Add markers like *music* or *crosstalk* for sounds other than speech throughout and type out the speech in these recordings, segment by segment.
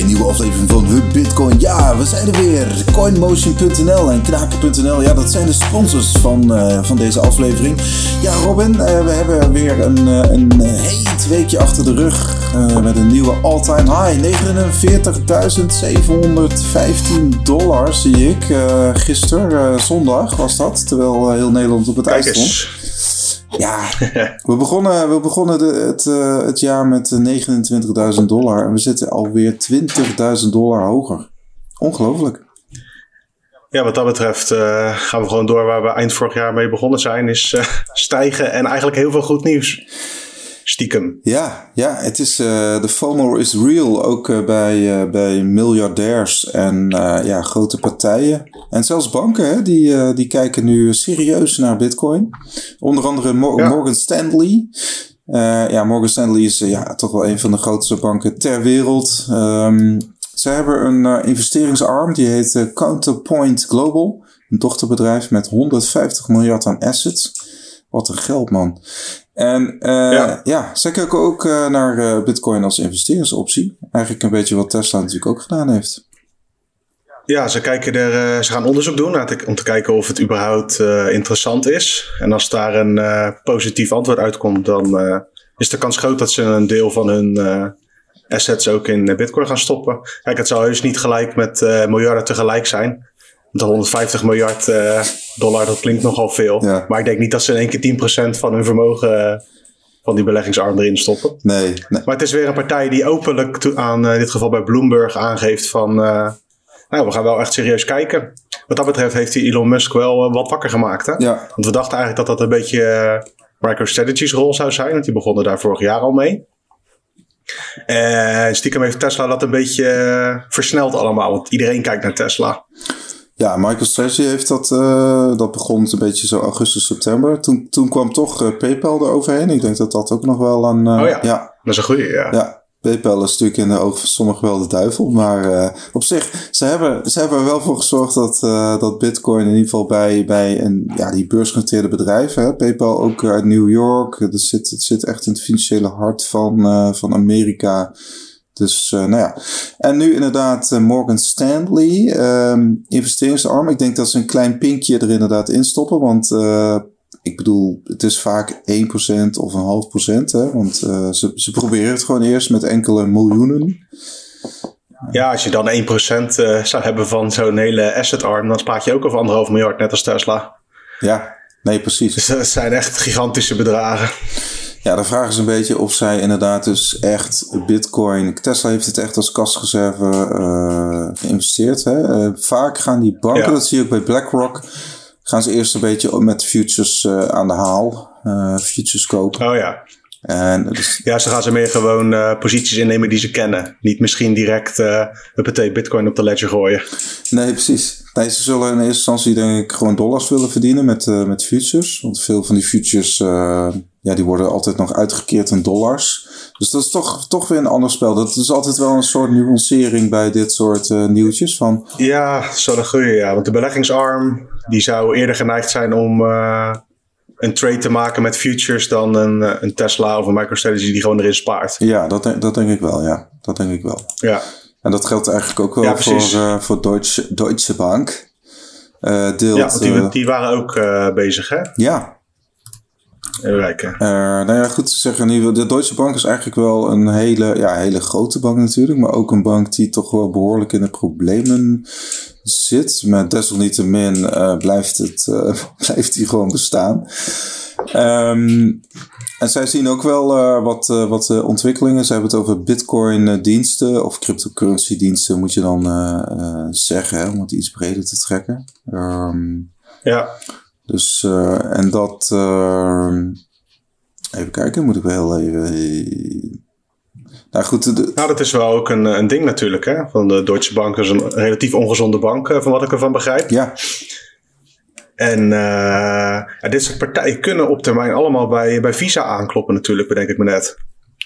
bij een nieuwe aflevering van Hub Bitcoin. Ja, we zijn er weer. Coinmotion.nl en Knaken.nl. Ja, dat zijn de sponsors van, uh, van deze aflevering. Ja, Robin, uh, we hebben weer een, uh, een heet weekje achter de rug. met een nieuwe all-time high. 49.715 dollar zie ik. gisteren, zondag was dat. Terwijl heel Nederland op het ijs stond. Ja, *laughs* we begonnen, we begonnen de, het, uh, het jaar met 29.000 dollar en we zitten alweer 20.000 dollar hoger. Ongelooflijk. Ja, wat dat betreft uh, gaan we gewoon door waar we eind vorig jaar mee begonnen zijn, is uh, stijgen en eigenlijk heel veel goed nieuws. Stiekem. Ja, ja het is, uh, de FOMO is real, ook uh, bij, uh, bij miljardairs en ja, grote partijen. En zelfs banken, hè, die, die kijken nu serieus naar bitcoin. Onder andere Mo ja. Morgan Stanley. ja, Morgan Stanley is ja, toch wel een van de grootste banken ter wereld. Um, ze hebben een investeringsarm, die heet Counterpoint Global. Een dochterbedrijf met 150 miljard aan assets. Wat een geld, man. En uh, ja. ja, zij kijken ook uh, naar uh, Bitcoin als investeringsoptie. Eigenlijk een beetje wat Tesla natuurlijk ook gedaan heeft. Ja, ze, kijken er, ze gaan onderzoek doen om te kijken of het überhaupt interessant is. En als daar een positief antwoord uitkomt, dan is de kans groot dat ze een deel van hun assets ook in Bitcoin gaan stoppen. Kijk, het zal heus niet gelijk met miljarden tegelijk zijn. De 150 miljard uh, dollar, dat klinkt nogal veel. Maar ik denk niet dat ze in één keer 10% van hun vermogen uh, van die beleggingsarm erin stoppen. Nee, nee, Maar het is weer een partij die openlijk aan, uh, in dit geval bij Bloomberg, aangeeft van... nou, we gaan wel echt serieus kijken. Wat dat betreft heeft die Elon Musk wel wat wakker gemaakt. Hè? Ja. Want we dachten eigenlijk dat dat een beetje MicroStrategy's rol zou zijn. Want die begonnen daar vorig jaar al mee. En stiekem heeft Tesla dat een beetje versneld allemaal. Want iedereen kijkt naar Tesla. Ja, MicroStrategy heeft dat, uh, dat begon een beetje zo augustus, september. Toen, toen kwam toch uh, PayPal eroverheen. Ik denk dat dat ook nog wel een... Uh, oh ja. ja, dat is een goede, ja. Ja, PayPal is natuurlijk in de ogen van sommigen wel de duivel. Maar op zich, ze hebben, ze hebben er wel voor gezorgd dat, dat Bitcoin in ieder geval bij, bij een, ja, die beursgenoteerde bedrijven, hè, PayPal ook uit New York, het zit, het zit echt in het financiële hart van, van Amerika. Dus uh, nou ja. En nu inderdaad uh, Morgan Stanley, um, investeringsarm. Ik denk dat ze een klein pinkje er inderdaad in stoppen. Want uh, ik bedoel, het is vaak 1% of een half procent. Hè? Want ze, ze proberen het gewoon eerst met enkele miljoenen. Ja, als je dan 1% zou hebben van zo'n hele asset arm, dan spaart je ook over anderhalf miljard, net als Tesla. Ja, nee, precies. Dus dat zijn echt gigantische bedragen. Ja, de vraag is een beetje of zij inderdaad dus echt Bitcoin. Tesla heeft het echt als kastreserve uh, geïnvesteerd. Hè? Uh, vaak gaan die banken, dat zie je ook bij BlackRock, gaan ze eerst een beetje met futures uh, aan de haal. futures kopen. Oh ja. En dus... Ja, ze gaan ze meer gewoon posities innemen die ze kennen. Niet misschien direct uh, Bitcoin op de ledger gooien. Nee, precies. Nee, ze zullen in eerste instantie denk ik gewoon dollars willen verdienen met, met futures. Want veel van die futures ja, die worden altijd nog uitgekeerd in dollars. Dus dat is toch, toch weer een ander spel. Dat is altijd wel een soort nuancering bij dit soort uh, nieuwtjes. Van... Ja, zo een goede, ja. Want de beleggingsarm die zou eerder geneigd zijn om uh, een trade te maken met futures dan een, uh, een Tesla of een MicroStrategy die gewoon erin spaart. Ja, dat, dat denk ik wel, ja. Dat denk ik wel. Ja. En dat geldt eigenlijk ook wel ja, voor, voor Deutsche, Deutsche Bank. deelt, ja, want die, die waren ook bezig, hè? Ja, Rijken. Uh, nou ja, goed te zeggen. De Deutsche Bank is eigenlijk wel een hele, ja, hele grote bank natuurlijk. Maar ook een bank die toch wel behoorlijk in de problemen zit. Maar desalniettemin uh, blijft, het, uh, *laughs* blijft die gewoon bestaan. Um, en zij zien ook wel uh, wat, wat ontwikkelingen. Ze hebben het over bitcoin-diensten of cryptocurrency-diensten, moet je dan zeggen, hè, om het iets breder te trekken. Um, ja. Dus, uh, en dat. Uh, even kijken, moet ik wel heel even. Nou goed. De, nou, dat is wel ook een, een ding natuurlijk, hè? Van de Deutsche Bank is een relatief ongezonde bank, eh, van wat ik ervan begrijp. Ja. En uh, ja, dit soort partijen kunnen op termijn allemaal bij, bij Visa aankloppen, natuurlijk, bedenk ik me net.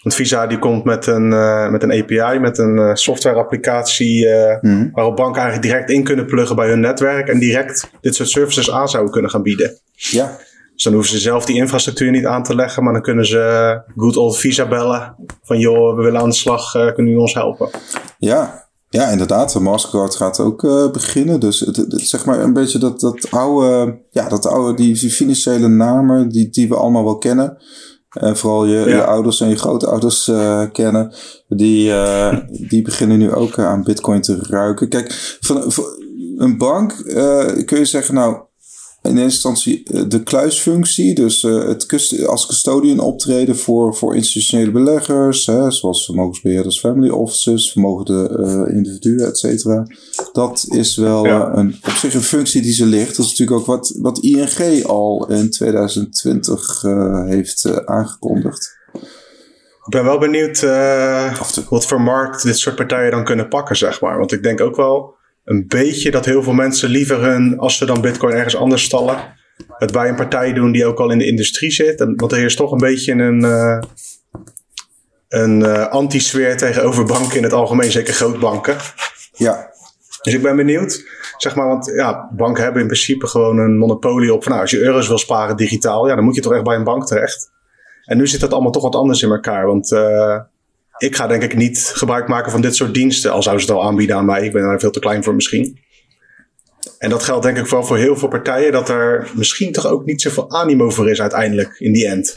Want Visa die komt met een, uh, met een API, met een uh, software applicatie uh, mm. waarop banken eigenlijk direct in kunnen pluggen bij hun netwerk en direct dit soort services aan zouden kunnen gaan bieden. Ja. Dus dan hoeven ze zelf die infrastructuur niet aan te leggen, maar dan kunnen ze good old Visa bellen van joh, we willen aan de slag, kunnen jullie ons helpen? Ja, Ja, inderdaad. De Mastercard gaat ook uh, beginnen. Dus het, het, zeg maar een beetje dat, dat oude, ja, dat oude, die, die financiële namen die, die we allemaal wel kennen. En vooral je, je ouders en je grootouders uh, kennen. Die, uh, *laughs* die beginnen nu ook aan bitcoin te ruiken. Kijk, van, van een bank kun je zeggen, nou, in eerste instantie eh, de kluisfunctie, dus uh, het als custodian optreden voor, voor institutionele beleggers, hè, zoals vermogensbeheerders, family offices, vermogende uh, individuen, et cetera. Dat is wel ja. een, op zich een functie die ze ligt. Dat is natuurlijk ook wat, wat ING al in 2020 heeft aangekondigd. Ik ben wel benieuwd wat voor markt dit soort partijen dan kunnen pakken, zeg maar. Want ik denk ook wel een beetje dat heel veel mensen liever hun, als ze dan bitcoin ergens anders stallen, het bij een partij doen die ook al in de industrie zit. En, want er is toch een beetje een, uh, een uh, anti-sfeer tegenover banken in het algemeen, zeker grootbanken. Ja. Dus ik ben benieuwd, zeg maar, want ja, banken hebben in principe gewoon een monopolie op van nou, als je euro's wil sparen digitaal, ja, dan moet je toch echt bij een bank terecht. En nu zit dat allemaal toch wat anders in elkaar, want uh, ik ga denk ik niet gebruik maken van dit soort diensten. Al zouden ze het al aanbieden aan mij. Ik ben daar veel te klein voor misschien. En dat geldt denk ik wel voor heel veel partijen. Dat er misschien toch ook niet zoveel animo voor is uiteindelijk in die end.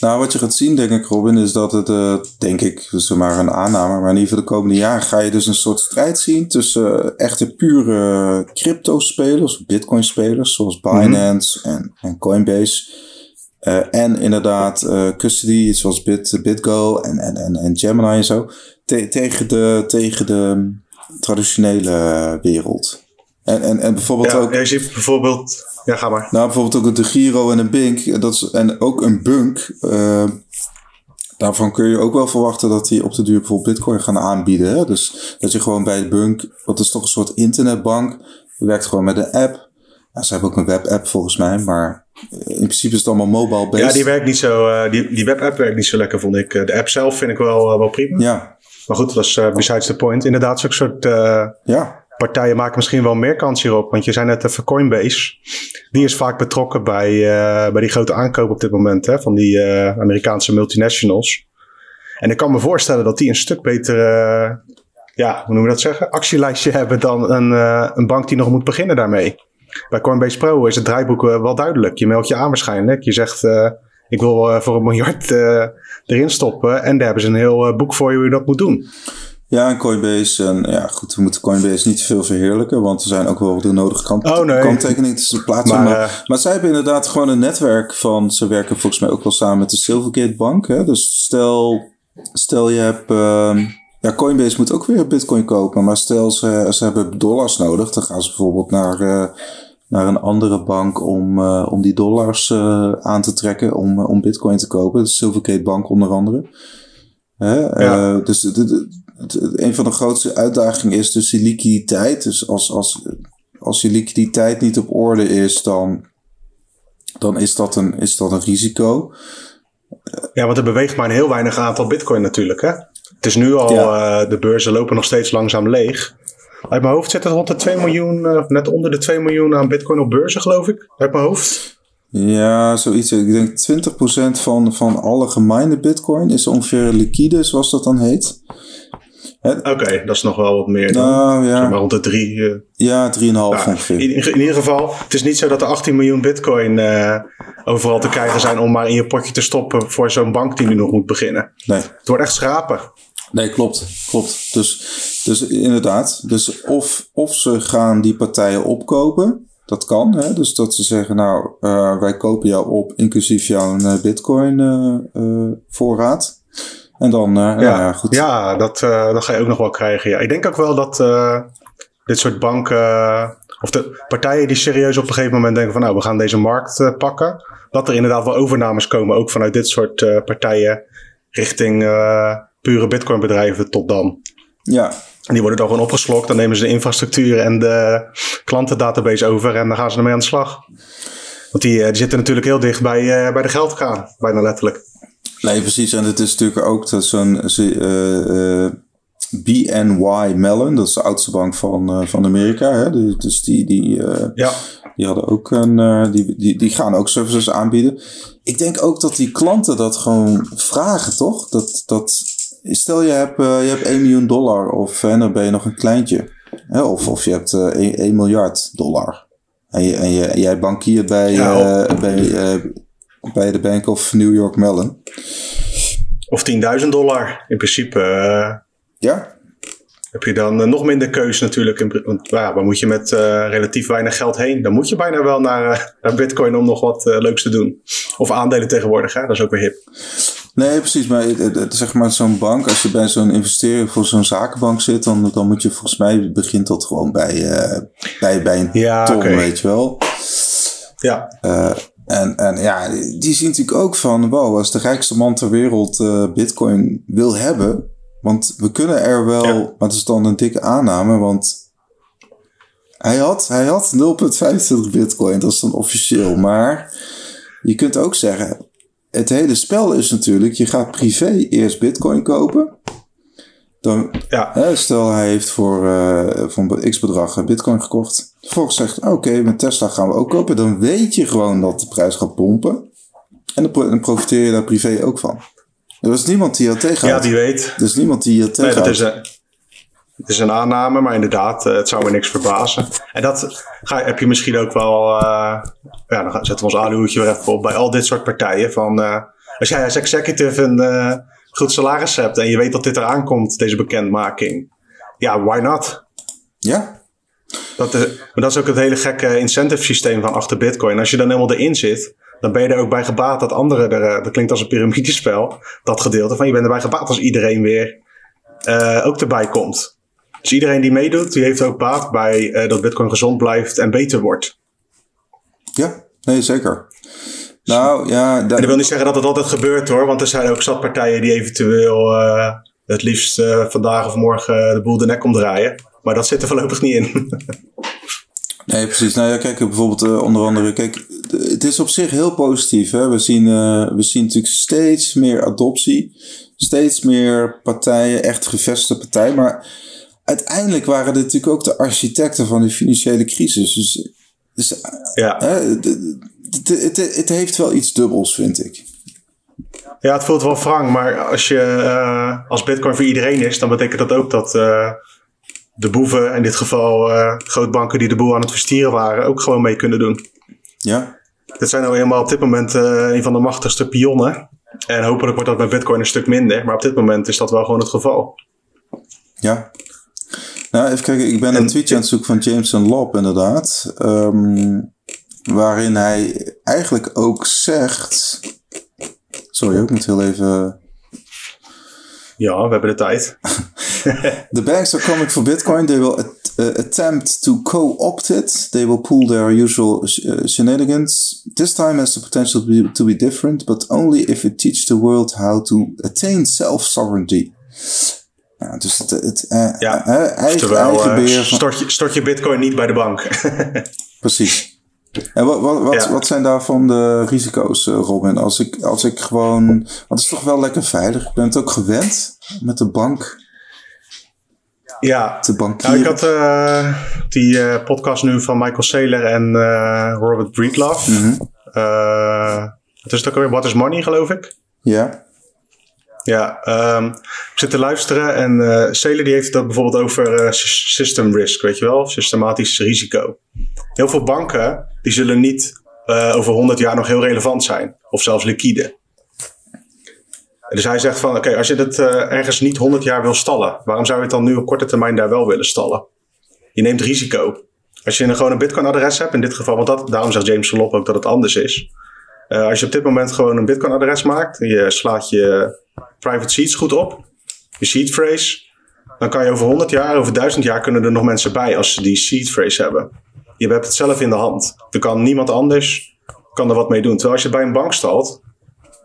Nou, wat je gaat zien, denk ik, Robin, is dat het, uh, denk ik, dus maar een aanname, maar in ieder geval de komende jaren ga je dus een soort strijd zien tussen uh, echte pure crypto-spelers, bitcoin-spelers, zoals mhm. Binance en, en Coinbase en inderdaad uh, custody, zoals Bit, BitGo en, en, en, en Gemini en zo. Te, tegen, de, tegen de traditionele wereld. En, en, en bijvoorbeeld ja, ook... Ja, je ziet bijvoorbeeld... Ja, ga maar. Nou, bijvoorbeeld ook de Giro en een Bink. Dat is, en ook een Bunk. Uh, daarvan kun je ook wel verwachten dat die op de duur bijvoorbeeld Bitcoin gaan aanbieden. Hè? Dus dat je gewoon bij de Bunk... Dat is toch een soort internetbank. werkt gewoon met een app. Ja, ze hebben ook een webapp volgens mij, maar in principe is het allemaal mobile based. Ja, die werkt niet zo. Uh, die, die webapp werkt niet zo lekker, vond ik. De app zelf vind ik wel, uh, wel prima. Ja. Maar goed, dat is uh, besides the point. Inderdaad, zo'n soort ja. partijen maken misschien wel meer kans hierop. Want je zei net even Coinbase. Die is vaak betrokken bij, bij die grote aankoop op dit moment hè, van die Amerikaanse multinationals. En ik kan me voorstellen dat die een stuk beter, ja, hoe noemen we dat zeggen? Actielijstje *laughs* hebben dan een, een bank die nog moet beginnen daarmee. Bij Coinbase Pro is het draaiboek eh, wel duidelijk. Je meldt je aan waarschijnlijk. Je zegt, uh, ik wil uh, voor een miljard uh, erin stoppen. En daar hebben ze een heel boek voor je hoe je dat moet doen. Ja, en Coinbase. En ja, goed, we moeten Coinbase niet te veel verheerlijken. Want er zijn ook wel de nodige kant oh, nee. kanttekeningen te plaatsen. Maar, maar, maar, zij hebben inderdaad gewoon een netwerk van. Ze werken volgens mij ook wel samen met de Silvergate Bank. Hè? Dus stel, stel je hebt. Uh, ja, Coinbase moet ook weer Bitcoin kopen. Maar stel ze, ze hebben dollars nodig, dan gaan ze bijvoorbeeld naar, uh, naar een andere bank om, uh, om die dollars uh, aan te trekken om, om Bitcoin te kopen. De Silvergate Bank onder andere. Ja. dus de, de, de, een van de grootste uitdagingen is dus die liquiditeit. Dus als, als, als je liquiditeit niet op orde is, dan, dan is, dat een, is dat een risico. Ja, want er beweegt maar een heel weinig aantal bitcoin natuurlijk, hè? Het is nu al, ja. uh, de beurzen lopen nog steeds langzaam leeg. Uit mijn hoofd zit het rond de 2 miljoen, uh, net onder de 2 miljoen aan bitcoin op beurzen, geloof ik. Uit mijn hoofd. Ja, zoiets. Ik denk 20% van, van alle gemijnde bitcoin is ongeveer liquide, zoals dat dan heet. Oké, okay, dat is nog wel wat meer dan. Nou, ja. Zeg maar rond de 3. Uh, ja, 3,5 nou, ongeveer. In, in, ieder geval, het is niet zo dat er 18 miljoen bitcoin uh, overal te krijgen zijn om maar in je potje te stoppen voor zo'n bank die nu nog moet beginnen. Nee. Het wordt echt schrapen. Nee, klopt. Klopt. Dus, dus inderdaad. Dus of, of ze gaan die partijen opkopen. Dat kan. Hè? Dus dat ze zeggen, nou, uh, wij kopen jou op inclusief jouw uh, bitcoin uh, voorraad. En dan, ja, ja, goed. Ja, dat, dat ga je ook nog wel krijgen. Ja. Ik denk ook wel dat dit soort banken, of de partijen die serieus op een gegeven moment denken van, nou, we gaan deze markt pakken. Dat er inderdaad wel overnames komen, ook vanuit dit soort partijen, richting pure Bitcoin bedrijven tot dan. Ja. En die worden dan gewoon opgeslokt. Dan nemen ze de infrastructuur en de klantendatabase over en dan gaan ze ermee aan de slag. Want die, die zitten natuurlijk heel dicht bij, uh, bij de geldkraan, bijna letterlijk. Nee, precies. En het is natuurlijk ook zo'n uh, uh, BNY Mellon, dat is de oudste bank van, van Amerika. Hè? Dus die, die, ja. die hadden ook een, die, die, die gaan ook services aanbieden. Ik denk ook dat die klanten dat gewoon vragen, toch? Dat, dat stel je hebt, uh, je hebt 1 miljoen dollar of en dan ben je nog een kleintje. Hè, of, of je hebt uh, 1, 1, miljard dollar. En, je, en je, jij bankiert bij, ja, bij, bij de Bank of New York Mellon. Of 10.000 dollar in principe. ja, heb je dan nog minder keuze natuurlijk. Want waar moet je met relatief weinig geld heen? Dan moet je bijna wel naar, naar Bitcoin om nog wat leuks te doen. Of aandelen tegenwoordig, hè? dat is ook weer hip. Nee, precies. Maar zeg maar zo'n bank, als je bij zo'n investering voor zo'n zakenbank zit, dan, dan moet je volgens mij begint dat gewoon bij, bij, bij een ja, ton, okay. weet je wel. Ja. En, en ja, die zien natuurlijk ook van, wow, als de rijkste man ter wereld Bitcoin wil hebben, want we kunnen er wel, ja. maar het is dan een dikke aanname, want hij had, hij had 0,25 bitcoin, dat is dan officieel. Maar je kunt ook zeggen, het hele spel is natuurlijk, je gaat privé eerst bitcoin kopen. Dan, ja. hè, stel hij heeft voor, uh, voor een x bedrag bitcoin gekocht. Vervolgens zegt, oké, okay, met Tesla gaan we ook kopen. Dan weet je gewoon dat de prijs gaat pompen. En dan profiteer je daar privé ook van. Er is niemand die dat tegenhoudt. Ja, die weet. Er is niemand die dat tegenhoudt. Nee, dat is een, het is een aanname, maar inderdaad, het zou me niks verbazen. En dat ga, heb je misschien ook wel... Uh, ja, dan zetten we ons aluhoedje weer even op bij al dit soort partijen. Van, uh, als jij als executive een uh, goed salaris hebt en je weet dat dit eraan komt, deze bekendmaking. Ja, why not? Ja. Dat is, maar dat is ook het hele gekke incentive systeem van achter Bitcoin. Als je dan helemaal erin zit, dan ben je er ook bij gebaat dat anderen er, eh, dat klinkt als een piramidespel, dat gedeelte van je bent erbij gebaat als iedereen weer uh, ook erbij komt. Dus iedereen die meedoet, die heeft ook baat bij uh, dat Bitcoin gezond blijft en beter wordt. Ja, nee, zeker. Nou ja. Dat... En dat wil niet zeggen dat het altijd gebeurt hoor, want er zijn ook zat partijen die eventueel uh, het liefst uh, vandaag of morgen de boel de nek omdraaien. Maar dat zit er voorlopig niet in. *laughs* Nee, precies. Nou ja, kijk, bijvoorbeeld uh, onder andere, kijk, het is op zich heel positief. Hè? We, zien, we zien natuurlijk steeds meer adoptie, steeds meer partijen, echt gevestigde partijen. Maar uiteindelijk waren dit natuurlijk ook de architecten van de financiële crisis. Dus, dus ja. het, het, het heeft wel iets dubbels, vind ik. Ja, het voelt wel wrang, maar als, je, uh, als Bitcoin voor iedereen is, dan betekent dat ook dat de boeven, in dit geval uh, grootbanken die de boel aan het verstieren waren, ook gewoon mee kunnen doen. Ja. Dit zijn nou eenmaal op dit moment een van de machtigste pionnen. En hopelijk wordt dat bij Bitcoin een stuk minder. Maar op dit moment is dat wel gewoon het geval. Ja. Nou, even kijken. Ik ben een tweetje aan het zoeken van Jameson Lobb, inderdaad. Um, waarin hij eigenlijk ook zegt. Sorry, ik moet heel even. Ja, we hebben de tijd. *laughs* the banks are coming for Bitcoin. They will at, uh, attempt to co-opt it. They will pull their usual sh uh, shenanigans. This time has the potential to be, to be different, but only if it teaches the world how to attain self-sovereignty. Ja, dus het, het uh, ja, eigen, terwijl, eigen beheer van... stort, je, stort je bitcoin niet bij de bank. *laughs* Precies. En wat, wat, wat, ja. wat, zijn daarvan de risico's, Robin? Als ik, als ik gewoon. Want het is toch wel lekker veilig. Ik ben het ook gewend met de bank. Ja, nou, ik had uh, die uh, podcast nu van Michael Saylor en uh, Robert Breedlove. Mm -hmm. het is ook weer What is Money, geloof ik. Ja. Ja, um, ik zit te luisteren en uh, die heeft het ook bijvoorbeeld over system risk, weet je wel, systematisch risico. Heel veel banken die zullen niet over 100 jaar nog heel relevant zijn, of zelfs liquide. Dus hij zegt van, oké, als je het ergens niet 100 jaar wil stallen, waarom zou je het dan nu op korte termijn daar wel willen stallen? Je neemt risico. Als je een, gewoon een Bitcoin-adres hebt, in dit geval, want dat, daarom zegt James Lop ook dat het anders is. Als je op dit moment gewoon een Bitcoin-adres maakt, je slaat je private seeds goed op, je seed phrase, dan kan je over 100 jaar, over 1000 jaar kunnen er nog mensen bij als ze die seed phrase hebben. Je hebt het zelf in de hand. Er kan niemand anders kan er wat mee doen. Terwijl als je bij een bank stalt,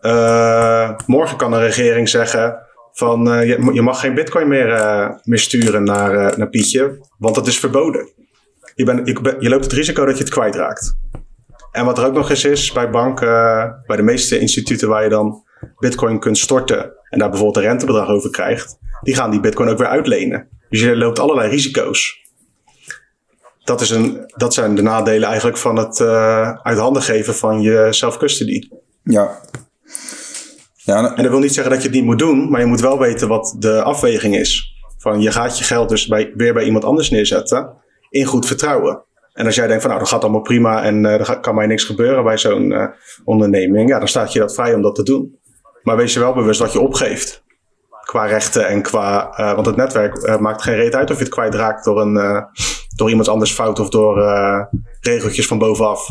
uh, morgen kan de regering zeggen van uh, je, mag geen bitcoin meer, uh, meer sturen naar, naar Pietje, want dat is verboden. Je, je, loopt het risico dat je het kwijtraakt. En wat er ook nog eens is bij banken, bij de meeste instituten waar je dan bitcoin kunt storten en daar bijvoorbeeld een rentebedrag over krijgt, die gaan die bitcoin ook weer uitlenen. Dus je loopt allerlei risico's. Dat, is een, dat zijn de nadelen eigenlijk van het uit handen geven van je self-custody. Ja, Ja, en dat wil niet zeggen dat je het niet moet doen, maar je moet wel weten wat de afweging is. Van je gaat je geld dus bij, weer bij iemand anders neerzetten in goed vertrouwen. En als jij denkt van nou, dat gaat allemaal prima en uh, er kan mij niks gebeuren bij zo'n uh, onderneming, ja, dan staat je dat vrij om dat te doen. Maar wees je wel bewust wat je opgeeft. Qua rechten en qua. Uh, want het netwerk maakt geen reet uit of je het kwijtraakt door, een, door iemand anders fout of door regeltjes van bovenaf.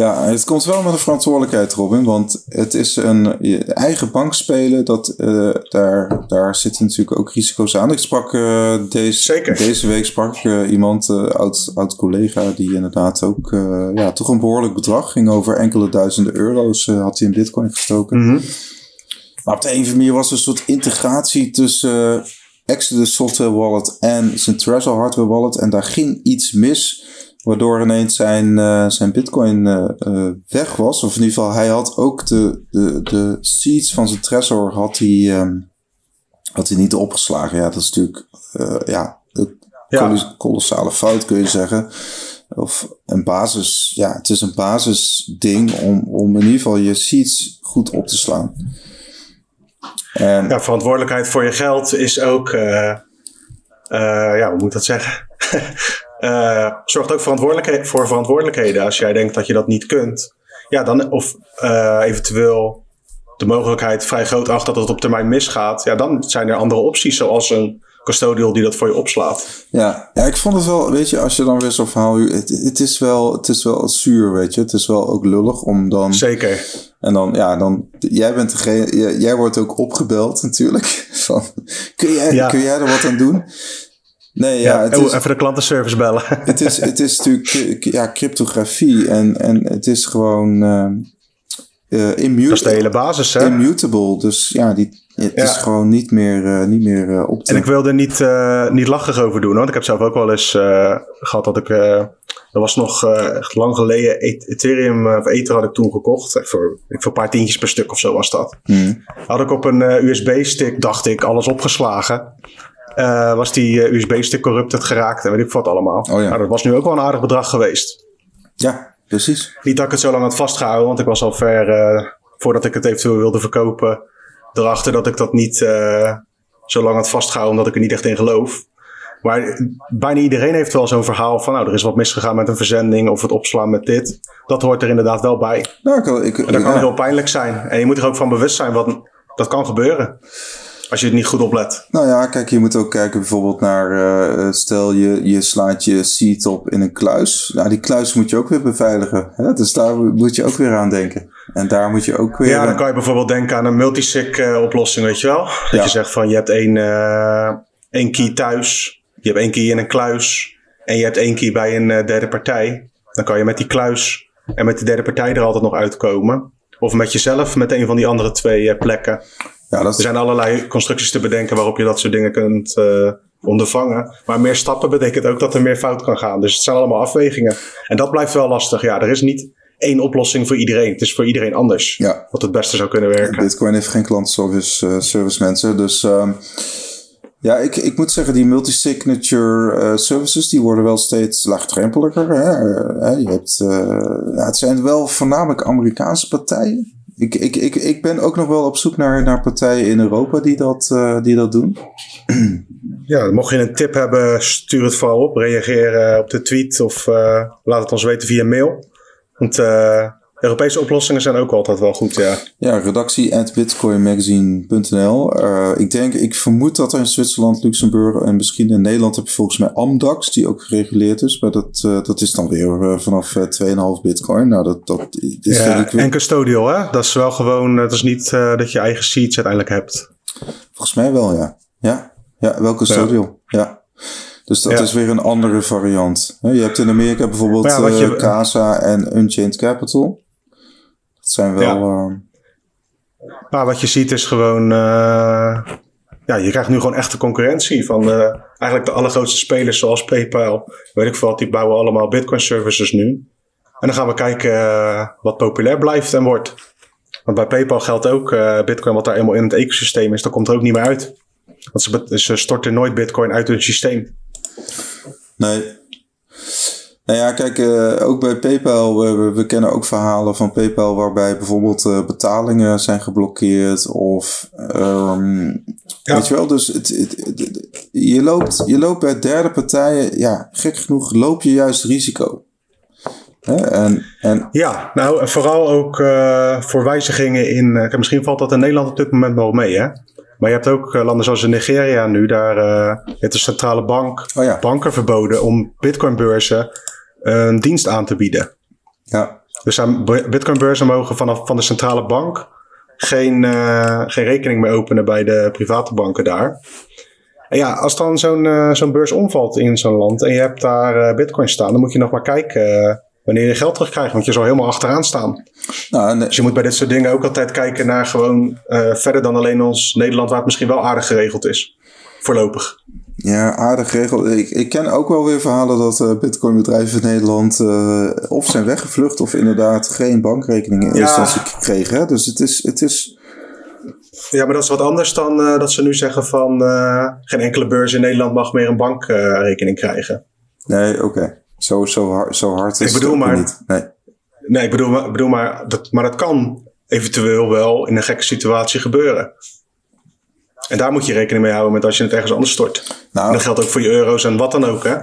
Ja, het komt wel met een verantwoordelijkheid, Robin. Want het is een je eigen bank spelen. Dat, uh, daar, daar zitten natuurlijk ook risico's aan. Ik sprak uh, deze, Zeker. deze week sprak uh, iemand, oud, oud collega, die inderdaad ook ja, toch een behoorlijk bedrag ging over enkele duizenden euro's. had hij in Bitcoin gestoken. Mm -hmm. Maar op de een of andere manier was er een soort integratie tussen Exodus Software Wallet en zijn Trezor Hardware Wallet. En daar ging iets mis. Waardoor ineens zijn, uh, zijn bitcoin uh, uh, weg was. Of in ieder geval, hij had ook de, de, de seeds van zijn Trezor had hij, um, had hij niet opgeslagen. Ja, dat is natuurlijk ja, een ja. kolossale fout kun je zeggen. Of een basis, ja, het is een basisding om, om in ieder geval je seeds goed op te slaan. En, ja, verantwoordelijkheid voor je geld is ook, ja, hoe moet ik dat zeggen? *laughs* Uh, zorgt ook verantwoordelijkheid, voor verantwoordelijkheden. Als jij denkt dat je dat niet kunt. Ja, dan, of uh, eventueel de mogelijkheid vrij groot acht dat het op termijn misgaat. Ja, dan zijn er andere opties, zoals een custodial die dat voor je opslaat. Ja, ja ik vond het wel, weet je, als je dan weer zo'n verhaal... Het, het, is wel, het is wel zuur, weet je. Het is wel ook lullig om dan... Zeker. En dan, ja, dan... Jij bent degene... Jij, jij wordt ook opgebeld natuurlijk. *laughs* Van, kun jij, ja. kun jij er wat aan doen? Nee, ja, het is, even de klantenservice bellen. *laughs* Het is, het is natuurlijk ja, cryptografie en, en het is gewoon uh, uh, immutable. Dat is de hele basis, hè? Immutable. Dus ja, die, het ja. is gewoon niet meer, uh, niet meer op te... En ik wilde er niet, niet lachig over doen, hoor. Want ik heb zelf ook wel eens gehad dat ik... dat was nog echt lang geleden. Ethereum of Ether had ik toen gekocht. Voor, voor een paar tientjes per stuk of zo was dat. Hmm. Had ik op een USB-stick, dacht ik, alles opgeslagen. Uh, was die uh, USB-stick corrupted geraakt en weet ik wat allemaal. Oh, ja. nou, dat was nu ook wel een aardig bedrag geweest. Ja, precies. Niet dat ik het zo lang had vastgehouden, want ik was al ver, uh, voordat ik het eventueel wilde verkopen, erachter dat ik dat niet zo lang had vastgehouden, omdat ik er niet echt in geloof. Maar bijna iedereen heeft wel zo'n verhaal van, nou, er is wat misgegaan met een verzending of het opslaan met dit. Dat hoort er inderdaad wel bij. Nou, ik, dat kan ja. heel pijnlijk zijn. En je moet er ook van bewust zijn, wat dat kan gebeuren. Als je het niet goed oplet. Nou ja, kijk, je moet ook kijken bijvoorbeeld naar, uh, stel je, je slaat je seed op in een kluis. Nou, die kluis moet je ook weer beveiligen. Hè? Dus daar moet je ook weer aan denken. En daar moet je ook weer... Ja, dan kan je bijvoorbeeld denken aan een multisig uh, oplossing, weet je wel. Dat ja. je zegt van, je hebt één, uh, één key thuis. Je hebt één key in een kluis. En je hebt één key bij een derde partij. Dan kan je met die kluis en met de derde partij er altijd nog uitkomen. Of met jezelf, met een van die andere twee plekken. Ja, dat is... Er zijn allerlei constructies te bedenken waarop je dat soort dingen kunt uh, ondervangen. Maar meer stappen betekent ook dat er meer fout kan gaan. Dus het zijn allemaal afwegingen. En dat blijft wel lastig. Ja, er is niet één oplossing voor iedereen. Het is voor iedereen anders ja. wat het beste zou kunnen werken. Bitcoin heeft geen klantservice uh, service mensen. Dus um, ja, ik, ik moet zeggen, die multi-signature uh, services die worden wel steeds laagdrempeliger. Hè? je hebt, ja, het zijn wel voornamelijk Amerikaanse partijen. Ik, ik, ik, ik ben ook nog wel op zoek naar, naar partijen in Europa die dat, uh, die dat doen. Ja, mocht je een tip hebben, stuur het vooral op. Reageer uh, op de tweet of uh, laat het ons weten via mail. Want Europese oplossingen zijn ook altijd wel goed, ja. Ja, redactie at bitcoinmagazine.nl. Uh, ik denk, ik vermoed dat er in Zwitserland, Luxemburg en misschien in Nederland heb je volgens mij Amdax, die ook gereguleerd is. Maar dat, uh, dat is dan weer uh, vanaf 2,5 bitcoin. Nou, dat, dat is ja, weer... En custodial, hè? Dat is wel gewoon, dat is niet dat je eigen seeds uiteindelijk hebt. Volgens mij wel, ja. Ja, ja wel custodial, ja. ja. Dus dat ja. is weer een andere variant. Je hebt in Amerika bijvoorbeeld ja, je... Casa en Unchained Capital. Zijn wel. Ja. Uh... Maar wat je ziet is gewoon. Uh, ja, je krijgt nu gewoon echte concurrentie van uh, eigenlijk de allergrootste spelers zoals PayPal. Weet ik veel, die bouwen allemaal Bitcoin services nu. En dan gaan we kijken uh, wat populair blijft en wordt. Want bij PayPal geldt ook Bitcoin, wat daar eenmaal in het ecosysteem is, dat komt er ook niet meer uit. Want ze, ze storten nooit Bitcoin uit hun systeem. Nee, Nou ja, kijk, uh, ook bij PayPal, we, we, kennen ook verhalen van PayPal waarbij bijvoorbeeld uh, betalingen zijn geblokkeerd of um, ja. weet je wel, dus het, het, het, je, loopt, je loopt bij derde partijen, ja, gek genoeg loop je juist risico. Hè? En, en... Ja, nou vooral ook uh, voor wijzigingen in, misschien valt dat in Nederland op dit moment wel mee hè. Maar je hebt ook landen zoals in Nigeria nu, daar uh, heeft de centrale bank oh ja. banken verboden om bitcoinbeurzen een dienst aan te bieden. Ja. Dus aan Bitcoin-beurzen mogen vanaf van de centrale bank geen, uh, geen rekening meer openen bij de private banken daar. En ja, als dan zo'n uh, zo'n beurs omvalt in zo'n land en je hebt daar uh, bitcoin staan, dan moet je nog maar kijken wanneer je geld terugkrijgt, want je zal helemaal achteraan staan. Nou, Dus je moet bij dit soort dingen ook altijd kijken naar gewoon verder dan alleen ons Nederland, waar het misschien wel aardig geregeld is. Voorlopig. Ja, aardig geregeld. Ik, ik ken ook wel weer verhalen dat uh, bitcoinbedrijven in Nederland uh, of zijn weggevlucht of inderdaad geen bankrekening in eerste instantie kregen. Hè? Dus het is, het is... Ja, maar dat is wat anders dan uh, dat ze nu zeggen van geen enkele beurs in Nederland mag meer een bankrekening krijgen. Nee, oké. Okay. Zo, zo, hard, zo hard is ik bedoel het maar, niet. Nee, nee ik bedoel, bedoel maar, dat, maar dat kan eventueel wel in een gekke situatie gebeuren. En daar moet je rekening mee houden met als je het ergens anders stort. Nou, en dat geldt ook voor je euro's en wat dan ook. Hè?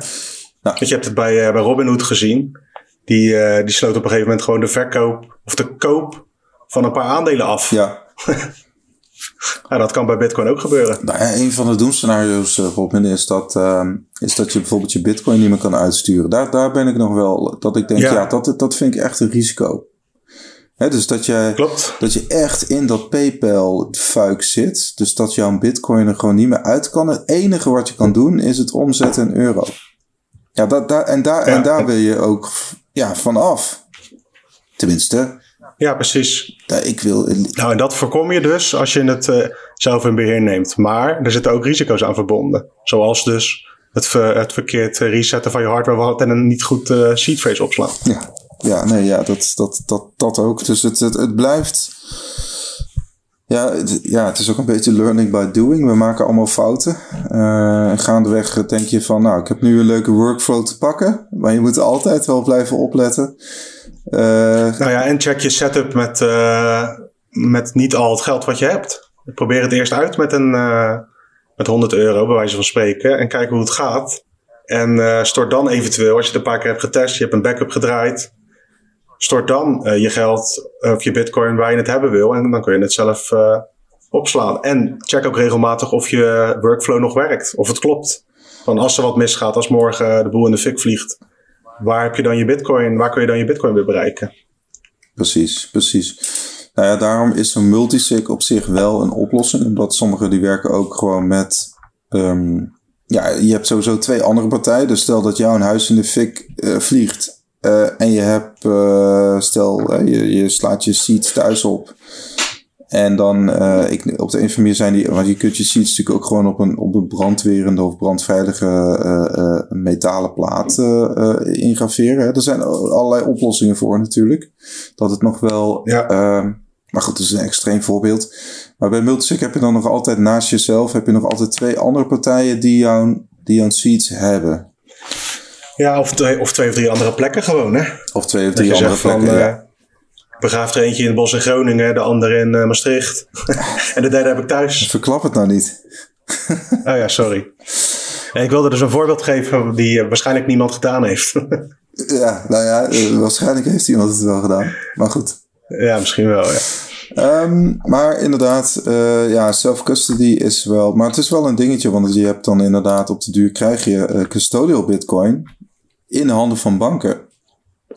Nou. je hebt het bij, uh, bij Robinhood gezien. Die, uh, die sloot op een gegeven moment gewoon de verkoop of de koop van een paar aandelen af. Ja. ja, *laughs* dat kan bij Bitcoin ook gebeuren. Nou, een van de doemscenario's, uh, Robin, is dat, uh, is dat je bijvoorbeeld je Bitcoin niet meer kan uitsturen. Daar, daar ben ik nog wel, dat ik denk, ja, ja dat, dat vind ik echt een risico dus dat je, Klopt. dat je echt in dat PayPal-fuik zit. Dus dat jouw bitcoin er gewoon niet meer uit kan. Het enige wat je kan doen is het omzetten in euro. Ja, dat, daar, en, daar, en daar wil je ook ja, vanaf. Tenminste. Ja, precies. Ik wil... Nou, en dat voorkom je dus als je het uh, zelf in beheer neemt. Maar er zitten ook risico's aan verbonden. Zoals dus het, het verkeerd resetten van je hardware en een niet goed uh, seed phrase opslaan. Ja, ja, nee, ja, dat, dat, dat, dat ook. Dus het, het, het blijft. Ja het, ja, het is ook een beetje learning by doing. We maken allemaal fouten. Uh, gaandeweg denk je van, nou, ik heb nu een leuke workflow te pakken. Maar je moet altijd wel blijven opletten. Uh, nou ja, en check je setup met, uh, met niet al het geld wat je hebt. Probeer het eerst uit met, een, met 100 euro, bij wijze van spreken. En kijk hoe het gaat. En stort dan eventueel, als je het een paar keer hebt getest, je hebt een backup gedraaid stort dan uh, je geld of je bitcoin waar je het hebben wil. En dan kun je het zelf uh, opslaan. En check ook regelmatig of je workflow nog werkt. Of het klopt. Van als er wat misgaat, als morgen de boel in de fik vliegt. Waar heb je dan je bitcoin? Waar kun je dan je bitcoin weer bereiken? Precies, precies. Nou ja, daarom is een multisig op zich wel een oplossing. Omdat sommigen die werken ook gewoon met... Um, ja, je hebt sowieso twee andere partijen. Dus stel dat jouw huis in de fik vliegt uh, en je hebt, uh, stel, uh, je, je, slaat je seeds thuis op. En dan, ik, op de een manier zijn die, want je kunt je seeds natuurlijk ook gewoon op een, op een brandwerende of brandveilige metalen plaat ingraveren. Hè. Er zijn allerlei oplossingen voor natuurlijk. Dat het nog wel, ja. Ehm, maar goed, dat is een extreem voorbeeld. Maar bij Multisig heb je dan nog altijd naast jezelf, heb je nog altijd twee andere partijen die jouw, die jouw seeds hebben. Ja, of twee, of twee of drie andere plekken gewoon, hè? Of twee of drie andere plekken, van, ja. Begraaf er eentje in het bos in Groningen, de andere in uh, Maastricht. *laughs* en de derde heb ik thuis. Verklap het nou niet. oh ja, sorry. ik wilde dus een voorbeeld geven die uh, waarschijnlijk niemand gedaan heeft. *laughs* ja, nou ja, waarschijnlijk heeft iemand het wel gedaan. Maar goed. Ja, misschien wel, ja. Um, maar inderdaad, uh, ja, self-custody is wel... Maar het is wel een dingetje, want je hebt dan inderdaad op de duur krijg je uh, custodial bitcoin in de handen van banken.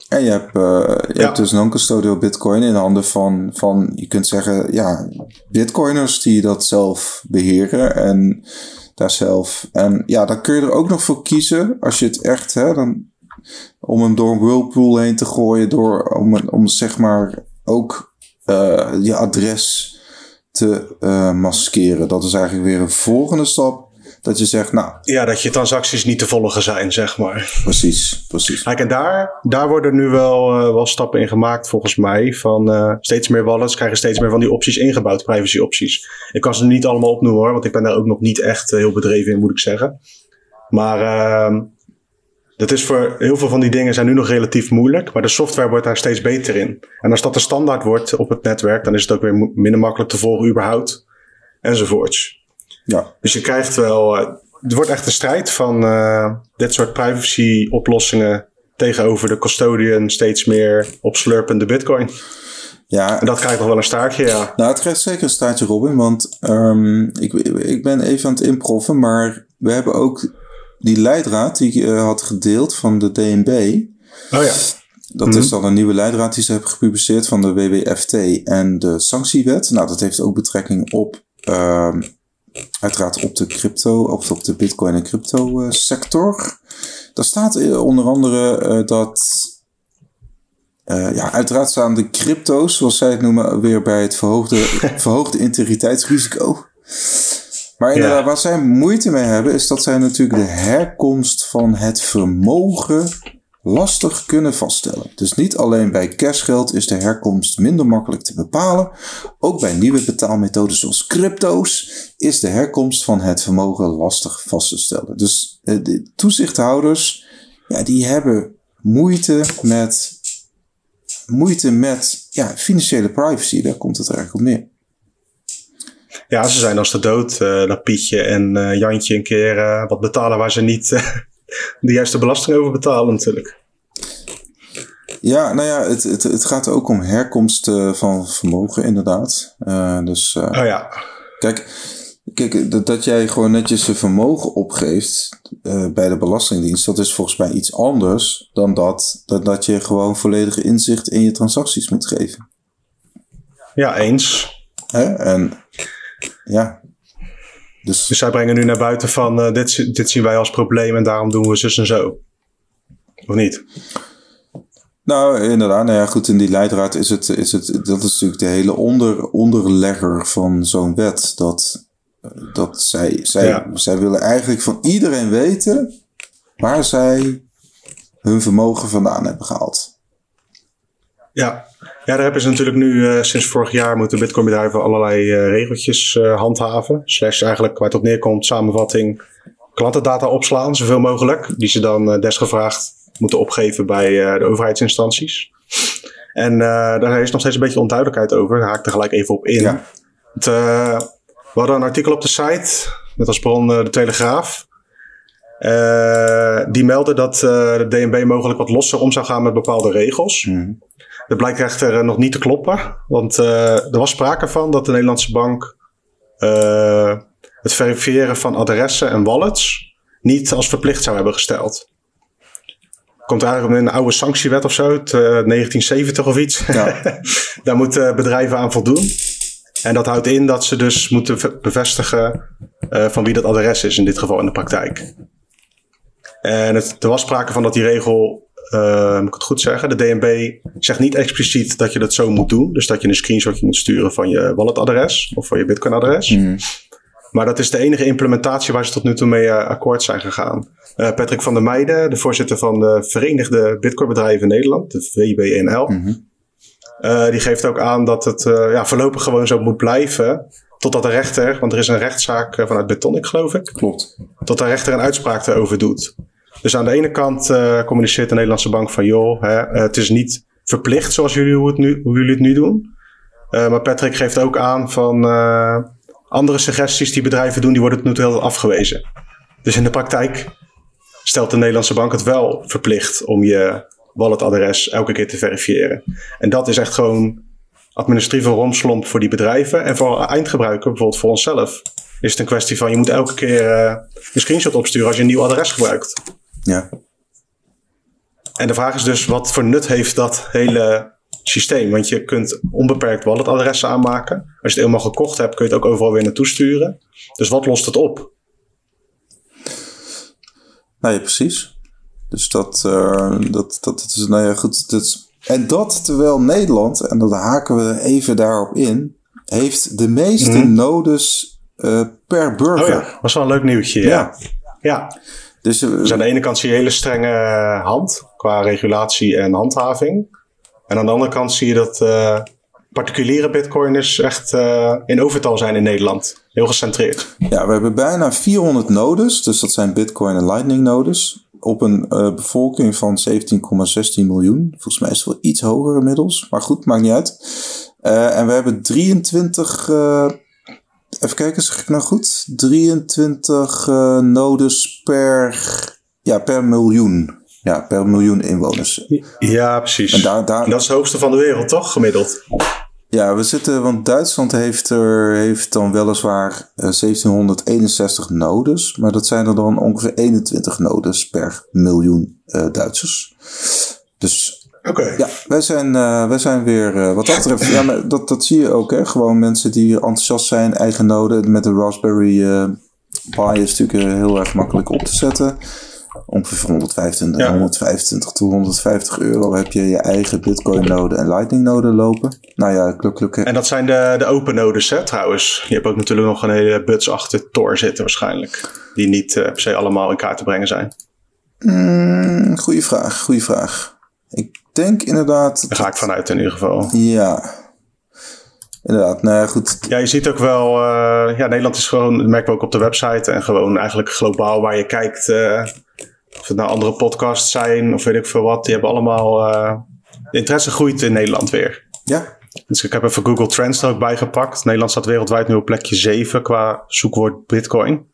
En je hebt, uh, je hebt dus non-custodial bitcoin in de handen van, van, je kunt zeggen, ja, bitcoiners die dat zelf beheren en daar zelf. En ja, dan kun je er ook nog voor kiezen, als je het echt, hè, dan, om hem door een whirlpool heen te gooien, door, om, om zeg maar ook uh, je adres te uh, maskeren. Dat is eigenlijk weer een volgende stap dat je zegt, nou... Ja, dat je transacties niet te volgen zijn, zeg maar. Precies, precies. Kijk, en daar, daar worden nu wel, uh, wel stappen in gemaakt, volgens mij. Van uh, steeds meer wallets krijgen steeds meer van die opties ingebouwd, privacy opties. Ik kan ze niet allemaal opnoemen hoor, want ik ben daar ook nog niet echt heel bedreven in, moet ik zeggen. Maar uh, Dat is voor heel veel van die dingen zijn nu nog relatief moeilijk, maar de software wordt daar steeds beter in. En als dat de standaard wordt op het netwerk, dan is het ook weer minder makkelijk te volgen überhaupt. Enzovoorts. Ja. Dus je krijgt wel, het wordt echt een strijd van uh, dit soort privacy oplossingen tegenover de custodian steeds meer opslurpende bitcoin. Ja. En dat krijgt nog wel een staartje, ja. Nou, het krijgt zeker een staartje, Robin. Want um, ik, ik ben even aan het improven, maar we hebben ook die leidraad die ik uh, had gedeeld van de DNB. Oh ja. Dat mm -hmm. is dan een nieuwe leidraad die ze hebben gepubliceerd van de WWFT en de sanctiewet. Nou, dat heeft ook betrekking op, uh, uiteraard op de crypto, of op de bitcoin en crypto uh, sector. Daar staat onder andere uh, dat uh, ja, uiteraard staan de crypto's, zoals zij het noemen, weer bij het verhoogde, *laughs* verhoogde integriteitsrisico. Maar inderdaad, ja. waar zij moeite mee hebben, is dat zij natuurlijk de herkomst van het vermogen lastig kunnen vaststellen. Dus niet alleen bij cashgeld is de herkomst minder makkelijk te bepalen. Ook bij nieuwe betaalmethoden zoals crypto's is de herkomst van het vermogen lastig vast te stellen. Dus de toezichthouders, ja, die hebben moeite met moeite met ja, financiële privacy. Daar komt het eigenlijk op neer. Ja, ze zijn als de dood uh, Pietje en uh, Jantje een keer wat betalen waar ze niet de juiste belasting over betalen natuurlijk. Ja, nou ja, het, het, het gaat ook om herkomst van vermogen inderdaad. dus, oh ja. Kijk, Kijk, dat, dat jij gewoon netjes je vermogen opgeeft uh, bij de Belastingdienst, dat is volgens mij iets anders dan dat, dat, dat je gewoon volledige inzicht in je transacties moet geven. Ja, eens. Hè? En ja. Dus, dus zij brengen nu naar buiten van uh, dit, dit zien wij als probleem en daarom doen we zus en zo. Of niet? Nou, inderdaad. Nou ja, goed, in die leidraad is het, is het dat is natuurlijk de hele onder, onderlegger van zo'n wet. Dat dat zij, zij, ja. zij willen eigenlijk van iedereen weten waar zij hun vermogen vandaan hebben gehaald. Ja, ja daar hebben ze natuurlijk nu uh, sinds vorig jaar moeten bitcoinbedrijven allerlei uh, regeltjes uh, handhaven. Slash eigenlijk waar het op neerkomt, samenvatting, klantendata opslaan, zoveel mogelijk. Die ze dan desgevraagd moeten opgeven bij de overheidsinstanties. En daar is nog steeds een beetje onduidelijkheid over. Daar haak ik er gelijk even op in. Ja. Het, we hadden een artikel op de site met als bron de Telegraaf. Die meldde dat de DNB mogelijk wat losser om zou gaan met bepaalde regels. Mm. Dat blijkt echter nog niet te kloppen. Want er was sprake van dat de Nederlandse bank het verifiëren van adressen en wallets niet als verplicht zou hebben gesteld. Komt eigenlijk in een oude sanctiewet of zo, 1970 of iets. Ja. *laughs* Daar moeten bedrijven aan voldoen. En dat houdt in dat ze dus moeten bevestigen uh, van wie dat adres is, in dit geval in de praktijk. En het, er was sprake van dat die regel, uh, moet ik het goed zeggen, de DNB zegt niet expliciet dat je dat zo moet doen. Dus dat je een screenshotje moet sturen van je walletadres of van je bitcoinadres. Mm. Maar dat is de enige implementatie waar ze tot nu toe mee uh, akkoord zijn gegaan. Uh, Patrick van der Meijden, de voorzitter van de Verenigde Bitcoinbedrijven in Nederland, de VBNL. Mm -hmm. Uh, die geeft ook aan dat het ja, voorlopig gewoon zo moet blijven. Totdat de rechter, want er is een rechtszaak vanuit Betonic, geloof ik. Klopt. Tot de rechter een uitspraak erover doet. Dus aan de ene kant communiceert de Nederlandse bank van: joh, hè, het is niet verplicht zoals jullie, het nu, hoe jullie het nu doen. maar Patrick geeft ook aan van andere suggesties die bedrijven doen, die worden nu heel afgewezen. Dus in de praktijk stelt de Nederlandse bank het wel verplicht om je walletadres elke keer te verifiëren. En dat is echt gewoon administratieve romslomp voor die bedrijven. En voor eindgebruiker, bijvoorbeeld voor onszelf, is het een kwestie van je moet elke keer een screenshot opsturen als je een nieuw adres gebruikt. Ja. En de vraag is dus, wat voor nut heeft dat hele systeem? Want je kunt onbeperkt walletadressen aanmaken. Als je het helemaal gekocht hebt, kun je het ook overal weer naartoe sturen. Dus wat lost het op? Nou ja, precies. Dus dat, uh, dat, dat, dat, is, nou ja, goed. Dat en dat terwijl Nederland, en dat haken we even daarop in, heeft de meeste mm. nodes uh, per burger. Oh ja, was wel een leuk nieuwtje. Ja. ja. ja. Dus, uh, dus aan de ene kant zie je een hele strenge hand qua regulatie en handhaving. En aan de andere kant zie je dat uh, particuliere bitcoiners echt uh, in overtal zijn in Nederland. Heel gecentreerd. Ja, we hebben bijna 400 nodes. Dus dat zijn bitcoin en lightning nodes. op een bevolking van 17,16 miljoen. Volgens mij is het wel iets hoger inmiddels. Maar goed, maakt niet uit. en we hebben 23 even kijken, zeg ik nou goed? 23 nodes per, ja, per miljoen. Ja, per miljoen inwoners. Ja, precies. En daar, daar... dat is het hoogste van de wereld, toch? Gemiddeld. Ja, we zitten, want Duitsland heeft, er, heeft dan weliswaar 1761 eh, nodes, maar dat zijn er dan ongeveer 21 nodes per miljoen uh, Duitsers. Dus Oké. ja, wij zijn, uh, wij zijn weer, wat dat betreft, ja, maar dat, dat zie je ook, hè? gewoon mensen die enthousiast zijn, eigen noden. Met de Raspberry Pi is natuurlijk heel erg makkelijk op te zetten ongeveer 125, 125 tot 150 euro heb je je eigen Bitcoin-node en Lightning-node lopen. Nou ja, kluk, En dat zijn de, de open nodes, hè, trouwens. Je hebt ook natuurlijk nog een hele buts achter Tor zitten, waarschijnlijk. Die niet uh, per se allemaal in kaart te brengen zijn. Mm, goeie vraag, goede vraag. Ik denk inderdaad. Daar ga ik vanuit in ieder geval. Ja. Inderdaad, nou ja, goed. Ja, je ziet ook wel, uh, ja, Nederland is gewoon, dat merken we ook op de website en gewoon eigenlijk globaal waar je kijkt. Uh, of het nou andere podcasts zijn of weet ik veel wat. Die hebben allemaal. Uh, de interesse groeit in Nederland weer. Ja. Dus ik heb even Google Trends er ook bijgepakt. Nederland staat wereldwijd nu op plekje 7 qua zoekwoord Bitcoin.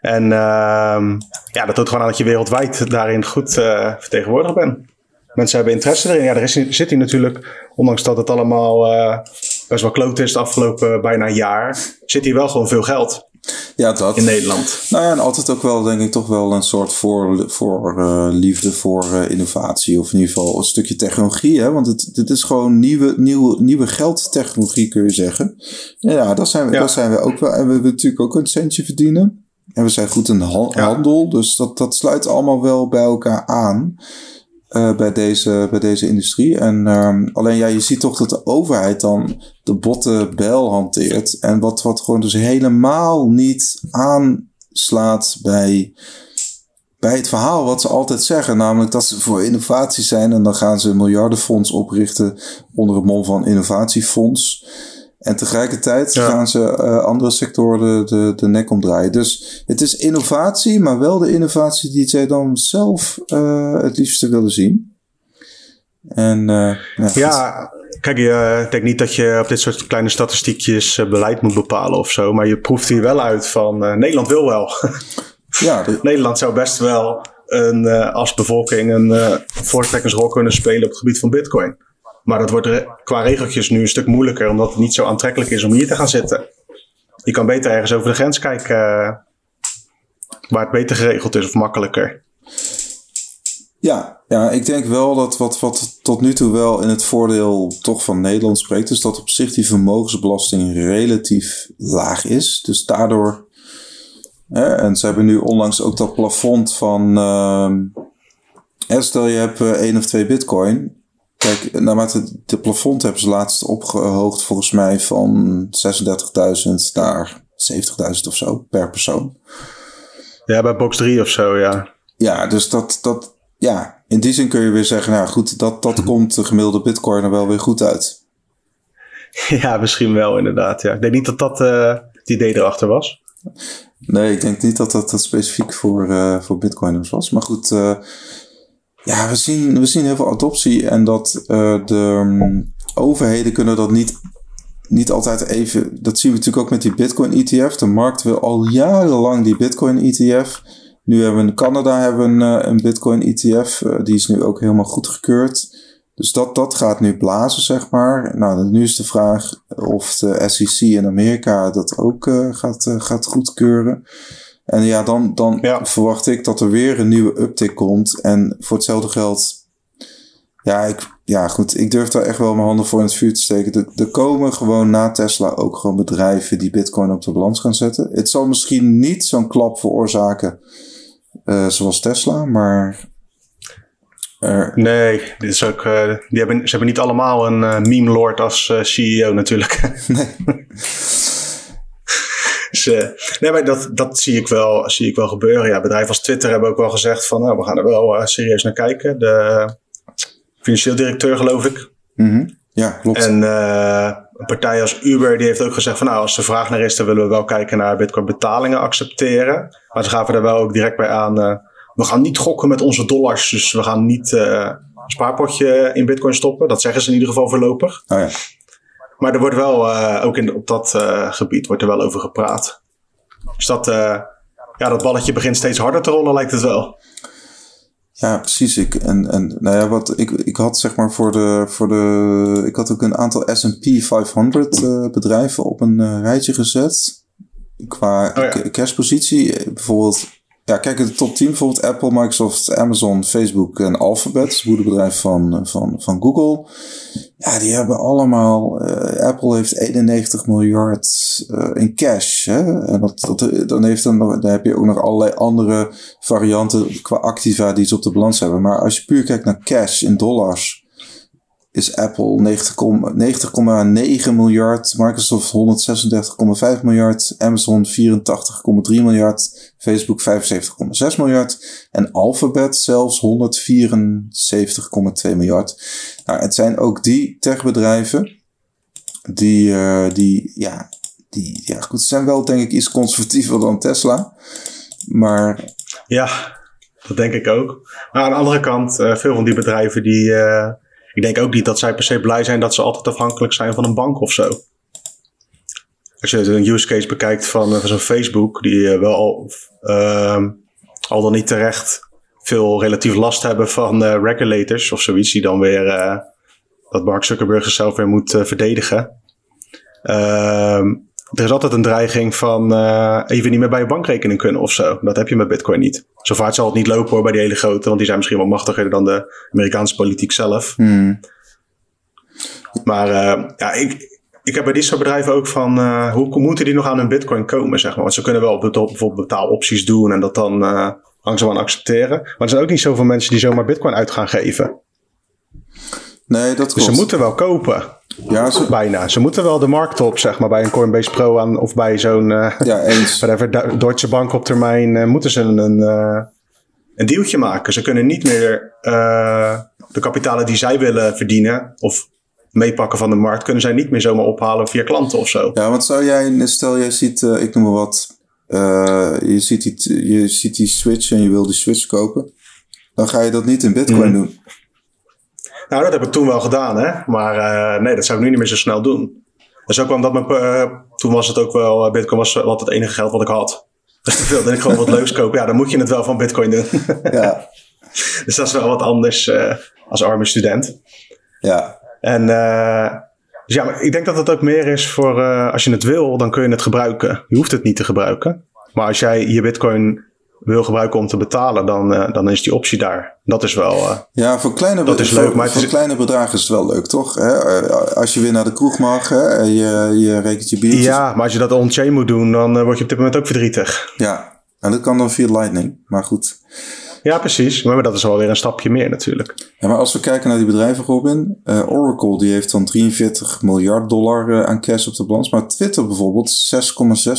En uh, ja, dat doet gewoon aan dat je wereldwijd daarin goed vertegenwoordigd bent. Mensen hebben interesse erin. Ja, er is, zit hier natuurlijk, ondanks dat het allemaal uh, best wel kloot is de afgelopen bijna jaar, zit hier wel gewoon veel geld. Ja, dat. In Nederland. Nou ja, en altijd ook wel, denk ik, toch wel een soort voor, voor uh, liefde voor uh, innovatie. Of in ieder geval een stukje technologie. Hè? Want het, dit is gewoon nieuwe, nieuwe, nieuwe geldtechnologie, kun je zeggen. Ja, dat zijn, we, ja. dat zijn we ook wel. En we hebben natuurlijk ook een centje verdienen. En we zijn goed in ha handel. Dus dat, dat sluit allemaal wel bij elkaar aan. Uh, bij, deze, bij deze industrie. En um, alleen ja, je ziet toch dat de overheid dan de botte bel hanteert. En wat, wat gewoon dus helemaal niet aanslaat bij, bij het verhaal wat ze altijd zeggen. Namelijk dat ze voor innovatie zijn. En dan gaan ze een miljardenfonds oprichten onder het mom van innovatiefonds. En tegelijkertijd gaan ze uh, andere sectoren de, de, de, nek omdraaien. Dus het is innovatie, maar wel de innovatie die zij dan zelf uh, het liefste willen zien. En, uh, ja, ja kijk, je, ik denk niet dat je op dit soort kleine statistiekjes beleid moet bepalen of zo. Maar je proeft hier wel uit van Nederland wil wel. *laughs* ja, Nederland zou best wel een, als bevolking een voortrekkersrol kunnen spelen op het gebied van Bitcoin. Maar dat wordt qua regeltjes nu een stuk moeilijker, omdat het niet zo aantrekkelijk is om hier te gaan zitten. Je kan beter ergens over de grens kijken uh, waar het beter geregeld is of makkelijker. Ja, ja, ik denk wel dat wat, wat tot nu toe wel in het voordeel toch van Nederland spreekt, is dat op zich die vermogensbelasting relatief laag is. Dus daardoor. Hè, en ze hebben nu onlangs ook dat plafond van. Uh, stel je hebt uh, één of twee bitcoin. Kijk, naarmate de plafond hebben ze laatst opgehoogd volgens mij van 36.000 naar 70.000 of zo per persoon. Ja, bij box 3 of zo, ja. Ja, dus dat, dat, ja, in die zin kun je weer zeggen, nou goed, dat, dat *laughs* komt de gemiddelde bitcoin er wel weer goed uit. Ja, misschien wel inderdaad, ja. Ik denk niet dat dat uh, het idee erachter was. Nee, ik denk niet dat dat, dat specifiek voor, uh, voor bitcoiners was. Maar goed, uh, ja, we zien, we zien heel veel adoptie en dat uh, de um, overheden kunnen dat niet, niet altijd even. Dat zien we natuurlijk ook met die Bitcoin-ETF. De markt wil al jarenlang die Bitcoin-ETF. Nu hebben we in Canada hebben een, uh, een Bitcoin-ETF. Uh, die is nu ook helemaal goedgekeurd. Dus dat, dat gaat nu blazen, zeg maar. Nou, nu is de vraag of de SEC in Amerika dat ook gaat, gaat goedkeuren. En ja, dan, dan verwacht ik dat er weer een nieuwe uptick komt. En voor hetzelfde geld. Ja, ik, ja, goed. Ik durf daar echt wel mijn handen voor in het vuur te steken. Er, komen gewoon na Tesla ook gewoon bedrijven die Bitcoin op de balans gaan zetten. Het zal misschien niet zo'n klap veroorzaken uh, zoals Tesla, maar. nee, dit is ook, uh, die hebben, ze hebben niet allemaal een uh, meme lord als CEO natuurlijk. nee. *laughs* Uh, nee, maar dat, dat zie, ik wel, zie ik wel gebeuren. Ja, bedrijven als Twitter hebben ook wel gezegd van, nou, we gaan er wel uh, serieus naar kijken. De financieel directeur, geloof ik. Mm -hmm. Ja, klopt. En uh, een partij als Uber, die heeft ook gezegd van, nou, als er vraag naar is, dan willen we wel kijken naar Bitcoin betalingen accepteren. Maar ze gaven er wel ook direct bij aan, we gaan niet gokken met onze dollars. Dus we gaan niet een spaarpotje in bitcoin stoppen. Dat zeggen ze in ieder geval voorlopig. Oh ja. Maar er wordt wel, uh, ook in, op dat uh, gebied, wordt er wel over gepraat. Dus dat, ja, dat balletje begint steeds harder te rollen, lijkt het wel. Ja, precies. Ik, en, en nou ja, wat ik, ik had zeg maar voor de, voor de. Ik had ook een aantal SP 500 uh, bedrijven op een rijtje gezet. Qua oh ja. cashpositie. Bijvoorbeeld ja, kijk, de top 10 bijvoorbeeld Apple, Microsoft, Amazon, Facebook en Alphabet, het moederbedrijf van, van, van Google. Ja, die hebben allemaal, uh, Apple heeft 91 miljard uh, in cash. Hè? En dat, dat, dan, heeft dan, dan heb je ook nog allerlei andere varianten qua activa die ze op de balans hebben. Maar als je puur kijkt naar cash in dollars, is Apple 90,9 miljard, Microsoft 136,5 miljard, Amazon 84,3 miljard, Facebook 75,6 miljard en Alphabet zelfs 174,2 miljard. Nou, het zijn ook die techbedrijven die, uh, die, ja, die, ja, goed, zijn wel denk ik iets conservatiever dan Tesla. Maar. Ja, dat denk ik ook. Maar aan de andere kant, uh, veel van die bedrijven die. Uh ik denk ook niet dat zij per se blij zijn dat ze altijd afhankelijk zijn van een bank of zo. Als je een use case bekijkt van, van zo'n Facebook, die uh, wel al, uh, al dan niet terecht veel relatief last hebben van uh, regulators of zoiets, die dan weer dat Mark Zuckerberg zichzelf weer moet verdedigen. Ehm, er is altijd een dreiging van uh, even niet meer bij je bankrekening kunnen of zo. Dat heb je met Bitcoin niet. Zo vaak zal het niet lopen hoor bij die hele grote, want die zijn misschien wel machtiger dan de Amerikaanse politiek zelf. Hmm. Maar uh, ja, ik, ik heb bij dit soort bedrijven ook van uh, hoe moeten die nog aan hun Bitcoin komen, zeg maar. Want ze kunnen wel bijvoorbeeld betaalopties doen en dat dan langzaam aan accepteren. Maar er zijn ook niet zoveel mensen die zomaar Bitcoin uit gaan geven. Nee, dat Dus ze moeten wel kopen. Ja, ze... Bijna. Ze moeten wel de markt op, zeg maar, bij een Coinbase Pro aan, of bij zo'n uh, ja, eens. *laughs* whatever, Deutsche Bank op termijn, uh, moeten ze een, uh, een dealtje maken. Ze kunnen niet meer de kapitalen die zij willen verdienen of meepakken van de markt, kunnen zij niet meer zomaar ophalen via klanten of zo. Ja, want zou jij, stel jij ziet, ik noem maar wat, je, ziet die, je ziet die switch en je wil die switch kopen, dan ga je dat niet in bitcoin mm. doen. Nou, dat heb ik toen wel gedaan, hè. Maar uh, nee, dat zou ik nu niet meer zo snel doen. Dus ook kwam dat mijn, uh, toen was het ook wel, uh, Bitcoin was wat het enige geld wat ik had. *laughs* Dus toen wilde ik gewoon wat leuks kopen. Ja, dan moet je het wel van Bitcoin doen. *laughs* ja. *laughs* Dus dat is wel wat anders als arme student. Ja. En dus ja, maar ik denk dat het ook meer is voor als je het wil, dan kun je het gebruiken. Je hoeft het niet te gebruiken. Maar als jij je Bitcoin wil gebruiken om te betalen, dan, uh, dan is die optie daar. Dat is wel. Uh, ja, voor kleine, dat is leuk, maar voor is... kleine bedragen is het wel leuk, toch? Hè? Als je weer naar de kroeg mag, hè? Je, je rekent je biertjes. Ja, maar als je dat on-chain moet doen, dan word je op dit moment ook verdrietig. Ja, en dat kan dan via Lightning, maar goed. Ja, precies. Maar dat is wel weer een stapje meer natuurlijk. Ja, maar als we kijken naar die bedrijven, Robin. Uh, Oracle die heeft dan 43 miljard dollar uh, aan cash op de balans. Maar Twitter bijvoorbeeld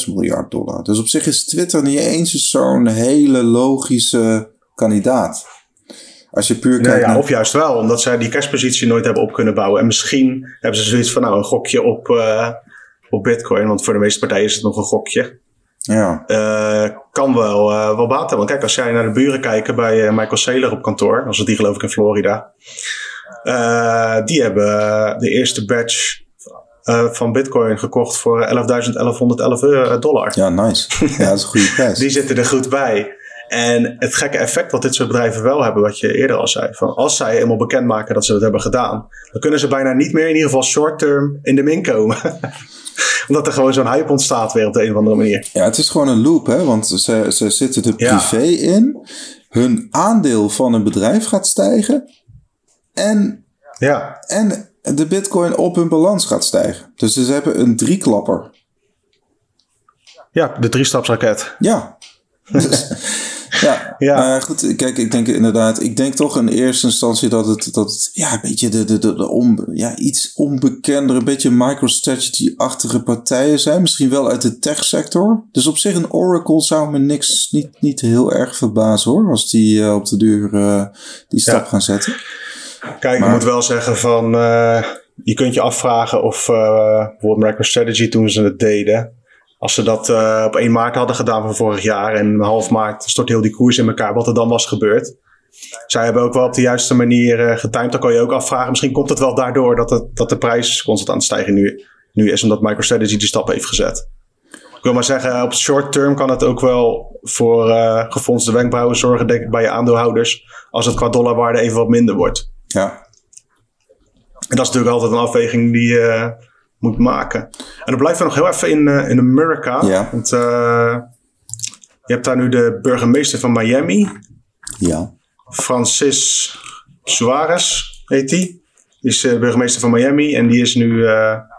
6,6 miljard dollar. Dus op zich is Twitter niet eens zo'n hele logische kandidaat. Als je puur kijkt ja, naar... Of juist wel, omdat zij die cashpositie nooit hebben op kunnen bouwen. En misschien hebben ze zoiets van nou een gokje op, uh, op bitcoin. Want voor de meeste partijen is het nog een gokje. Ja. Kan wel, uh, wel baat hebben. Kijk, als jij naar de buren kijkt bij uh, Michael Saylor op kantoor, als het die geloof ik in Florida. die hebben de eerste batch van Bitcoin gekocht voor 11.1111 dollar. Ja, nice. Ja, dat is een goede *laughs* prijs. die zitten er goed bij. En het gekke effect wat dit soort bedrijven wel hebben, wat je eerder al zei, van als zij eenmaal bekendmaken dat ze dat hebben gedaan, dan kunnen ze bijna niet meer in ieder geval short term in de min komen *laughs* *laughs* omdat er gewoon zo'n hype ontstaat weer op de een of andere manier. Ja, het is gewoon een loop, hè? Want ze, ze zitten er privé in. Hun aandeel van een bedrijf gaat stijgen. En, ja. en de bitcoin op hun balans gaat stijgen. Dus ze hebben een drieklapper. Ja, de driestapsraket. Ja. *laughs* Dus, ja, ja. Maar goed, kijk, ik denk inderdaad, ik denk toch in eerste instantie dat het, dat het ja, een beetje de, de, de, de on, ja, iets onbekendere, een beetje MicroStrategy-achtige partijen zijn. Misschien wel uit de tech-sector. Dus op zich een Oracle zou me niks, niet, niet heel erg verbazen hoor, als die uh, op de duur uh, die stap gaan zetten. Kijk, maar, ik moet wel zeggen van, uh, je kunt je afvragen of bijvoorbeeld MicroStrategy toen ze het deden, als ze dat uh, op 1 maart hadden gedaan van vorig jaar en half maart stort heel die koers in elkaar, wat er dan was gebeurd. Zij hebben ook wel op de juiste manier uh, getimed. Dan kan je ook afvragen, misschien komt het wel daardoor dat, het, dat de prijs constant aan het stijgen nu, nu is, omdat MicroStrategy die stap heeft gezet. Ik wil maar zeggen, op short term kan het ook wel voor uh, gefondste wenkbrauwen zorgen, denk ik, bij je aandeelhouders, als het qua dollarwaarde even wat minder wordt. Ja. En dat is natuurlijk altijd een afweging die je moet maken. En dan blijven we nog heel even in, uh, in Amerika. Ja. Want uh, je hebt daar nu de burgemeester van Miami. Ja. Francis Suarez heet die. Die is uh, burgemeester van Miami. En die is nu,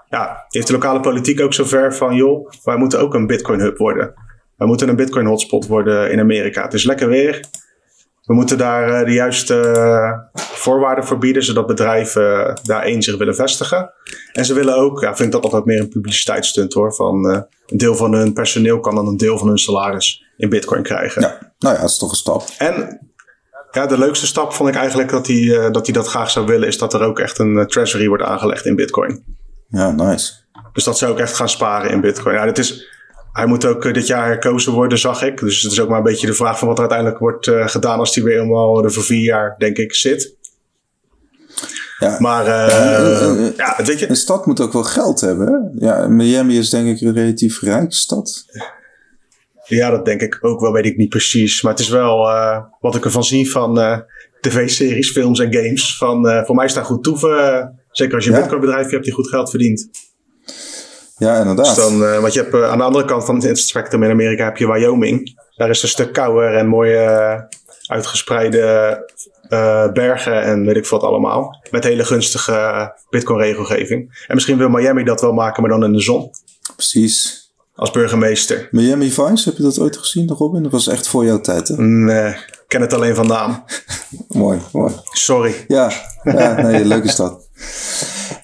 ja, heeft de lokale politiek ook zover van, joh, wij moeten ook een Bitcoin hub worden. Wij moeten een Bitcoin hotspot worden in Amerika. Het is lekker weer. We moeten daar de juiste voorwaarden voor bieden, zodat bedrijven daarin zich willen vestigen. En ze willen ook, ja, vind ik dat altijd meer een publiciteitsstunt hoor, van een deel van hun personeel kan dan een deel van hun salaris in bitcoin krijgen. Ja, nou ja, dat is toch een stap. En ja, de leukste stap vond ik eigenlijk dat hij, dat, hij dat graag zou willen, is dat er ook echt een treasury wordt aangelegd in bitcoin. Ja, nice. Dus dat zou ook echt gaan sparen in bitcoin. Ja, dit is, hij moet ook dit jaar herkozen worden, zag ik. Dus het is ook maar een beetje de vraag van wat er uiteindelijk wordt gedaan als hij weer helemaal er voor vier jaar, denk ik, zit. Ja. Maar uh, ja, weet je. Een stad moet ook wel geld hebben. Ja, Miami is denk ik een relatief rijke stad. Ja, dat denk ik ook wel, weet ik niet precies. Maar het is wel wat ik ervan zie van tv-series, films en games. Van, voor mij is daar goed toeven. zeker als je een ja. bitcoinbedrijf hebt die goed geld verdient. Ja, inderdaad. Dus dan, want je hebt aan de andere kant van het spectrum in Amerika heb je Wyoming. Daar is een stuk kouder en mooi uitgespreide uh, bergen en weet ik wat allemaal. Met hele gunstige Bitcoin-regelgeving. En misschien wil Miami dat wel maken, maar dan in de zon. Precies. Als burgemeester. Miami Vice, heb je dat ooit gezien, Robin? Dat was echt voor jouw tijd, hè? Nee, ik ken het alleen van naam. *laughs* mooi, mooi. Sorry. Ja, ja nee, leuke stad.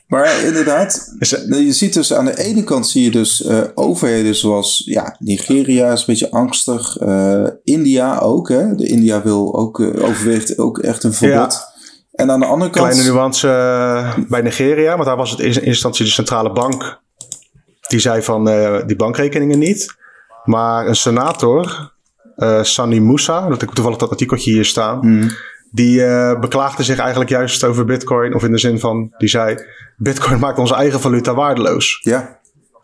Maar inderdaad, je ziet dus aan de ene kant zie je dus uh, overheden zoals ja, Nigeria is een beetje angstig. Uh, India ook. Hè? De India wil ook, uh, overweegt ook echt een verbod. Ja. En aan de andere kant... Kleine nuance bij Nigeria, want daar was het in eerste instantie de centrale bank. Die zei van die bankrekeningen niet. Maar een senator, Sani Musa, dat ik toevallig dat artikeltje hier staan... Mm. Die uh, beklaagde zich eigenlijk juist over Bitcoin. Of in de zin van, die zei: Bitcoin maakt onze eigen valuta waardeloos. Ja.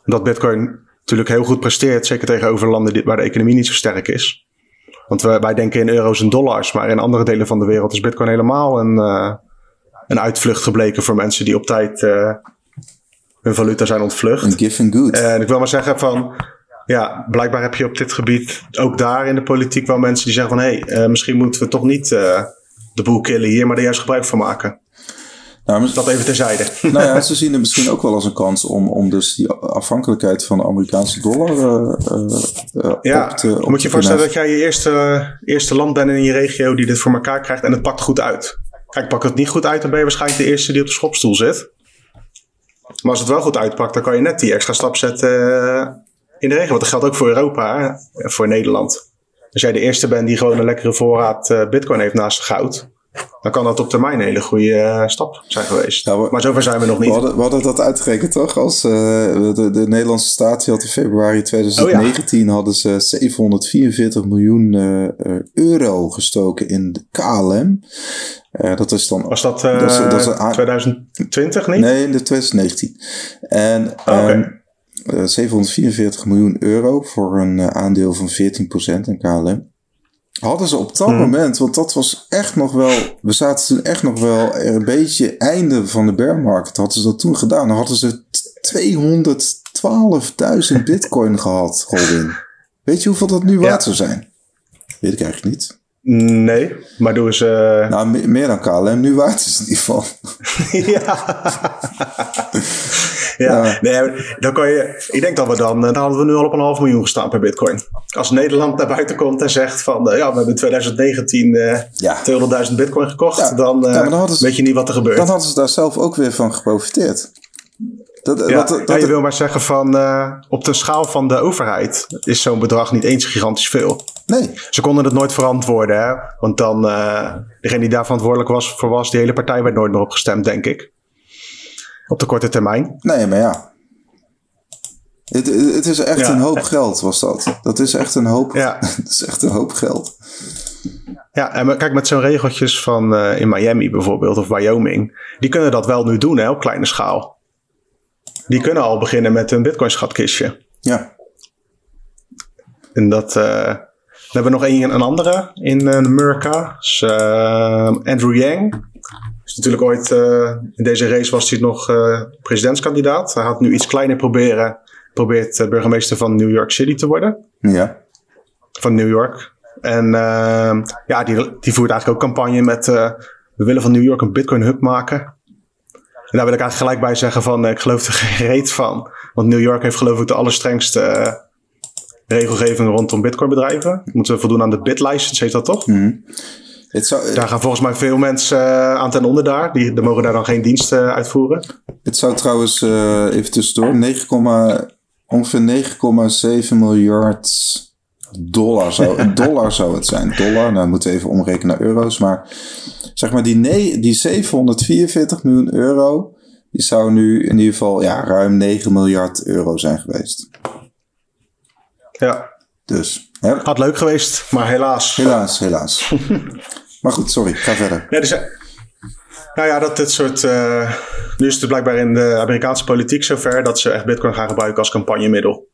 Dat Bitcoin natuurlijk heel goed presteert, zeker tegenover landen waar de economie niet zo sterk is. Want wij denken in euro's en dollars, maar in andere delen van de wereld is Bitcoin helemaal een, uh, een uitvlucht gebleken voor mensen die op tijd uh, hun valuta zijn ontvlucht. Een and good. En ik wil maar zeggen van. Ja, blijkbaar heb je op dit gebied ook daar in de politiek wel mensen die zeggen van hé, hey, misschien moeten we toch niet de boel killen hier, maar er juist gebruik van maken. Nou, dat even terzijde. *laughs* Nou ja, ze zien het misschien ook wel als een kans om, om dus die afhankelijkheid van de Amerikaanse dollar uh, uh, ja, op te op moet je te voorstellen dat jij je eerste, eerste land bent in je regio die dit voor elkaar krijgt en het pakt goed uit. Kijk, pak het niet goed uit, dan ben je waarschijnlijk de eerste die op de schopstoel zit. Maar als het wel goed uitpakt, dan kan je net die extra stap zetten in de regio. Want dat geldt ook voor Europa en voor Nederland. Als jij de eerste bent die gewoon een lekkere voorraad uh, bitcoin heeft naast goud, dan kan dat op termijn een hele goede uh, stap zijn geweest. We, maar zover zijn we nog niet. We hadden, we hadden dat uitgerekend toch? Als, uh, de, de, Nederlandse staat had in februari 2019 oh, ja. hadden ze 744 miljoen euro gestoken in de KLM. dat is dan. Was dat, dat, is, dat is een, 2020 niet? Nee, in de 2019. En. Oh, okay. um, uh, 744 miljoen euro voor een uh, aandeel van 14% in KLM. Hadden ze op dat hmm. moment, want dat was echt nog wel, we zaten toen echt nog wel een beetje einde van de bear market. Hadden ze dat toen gedaan, dan hadden ze 212.000 bitcoin gehad, Robin. Weet je hoeveel dat nu waard zou zijn? Weet ik eigenlijk niet. Nee, maar doen ze. Uh... Nou, me meer dan KLM nu waard is in ieder geval. *laughs* ja. *laughs* ja. Nee, dan kan je. Ik denk dat we dan. Dan hadden we nu al op een half miljoen gestaan per Bitcoin. Als Nederland naar buiten komt en zegt van. Uh, ja, we hebben in 2019 uh, ja. 200.000 Bitcoin gekocht. Ja. Dan, ze, weet je niet wat er gebeurt. Dan hadden ze daar zelf ook weer van geprofiteerd. Dat, ja, dat, dat, ja, je wil maar zeggen van uh, op de schaal van de overheid is zo'n bedrag niet eens gigantisch veel. Nee. Ze konden het nooit verantwoorden, hè? want dan uh, degene die daar verantwoordelijk was voor was, die hele partij werd nooit meer opgestemd, denk ik. Op de korte termijn. Nee, maar ja. Het, het is echt een hoop geld, was dat. Dat is echt een hoop, ja. *laughs* dat is echt een hoop geld. Ja, en kijk, met zo'n regeltjes van uh, in Miami bijvoorbeeld, of Wyoming, die kunnen dat wel nu doen hè, op kleine schaal. Die kunnen al beginnen met een bitcoin-schatkistje. Ja. En dat, uh, we hebben nog een, een andere in uh, Amerika. Dus, uh, Andrew Yang. Is natuurlijk ooit in deze race was hij nog presidentskandidaat. Hij had nu iets kleiner proberen. Probeert burgemeester van New York City te worden. Ja. Van New York. En ja, die, die voert eigenlijk ook campagne met. we willen van New York een Bitcoin hub maken. En daar wil ik eigenlijk gelijk bij zeggen van, ik geloof er *laughs* geen reet van. Want New York heeft geloof ik de allerstrengste regelgeving rondom bitcoinbedrijven. Moeten we voldoen aan de BitLicense, heet dat toch? Mm. Zou, daar gaan volgens mij veel mensen uh, aan ten onder daar. Die, die mogen daar dan geen diensten uh, uitvoeren. Het zou trouwens, uh, even tussendoor, 9, ongeveer 9,7 miljard dollar zou, *laughs* dollar zou het zijn. Dollar, nou moeten we even omrekenen naar euro's. Maar zeg maar die, nee, die 744 miljoen euro, die zou nu in ieder geval ja, ruim 9 miljard euro zijn geweest. Ja. Dus. Hè? Had leuk geweest, maar helaas. Helaas, helaas. *laughs* maar goed, sorry, ga verder. Ja, dus, nou ja, dat dit soort. Uh, nu is het blijkbaar in de Amerikaanse politiek zover dat ze echt Bitcoin gaan gebruiken als campagnemiddel.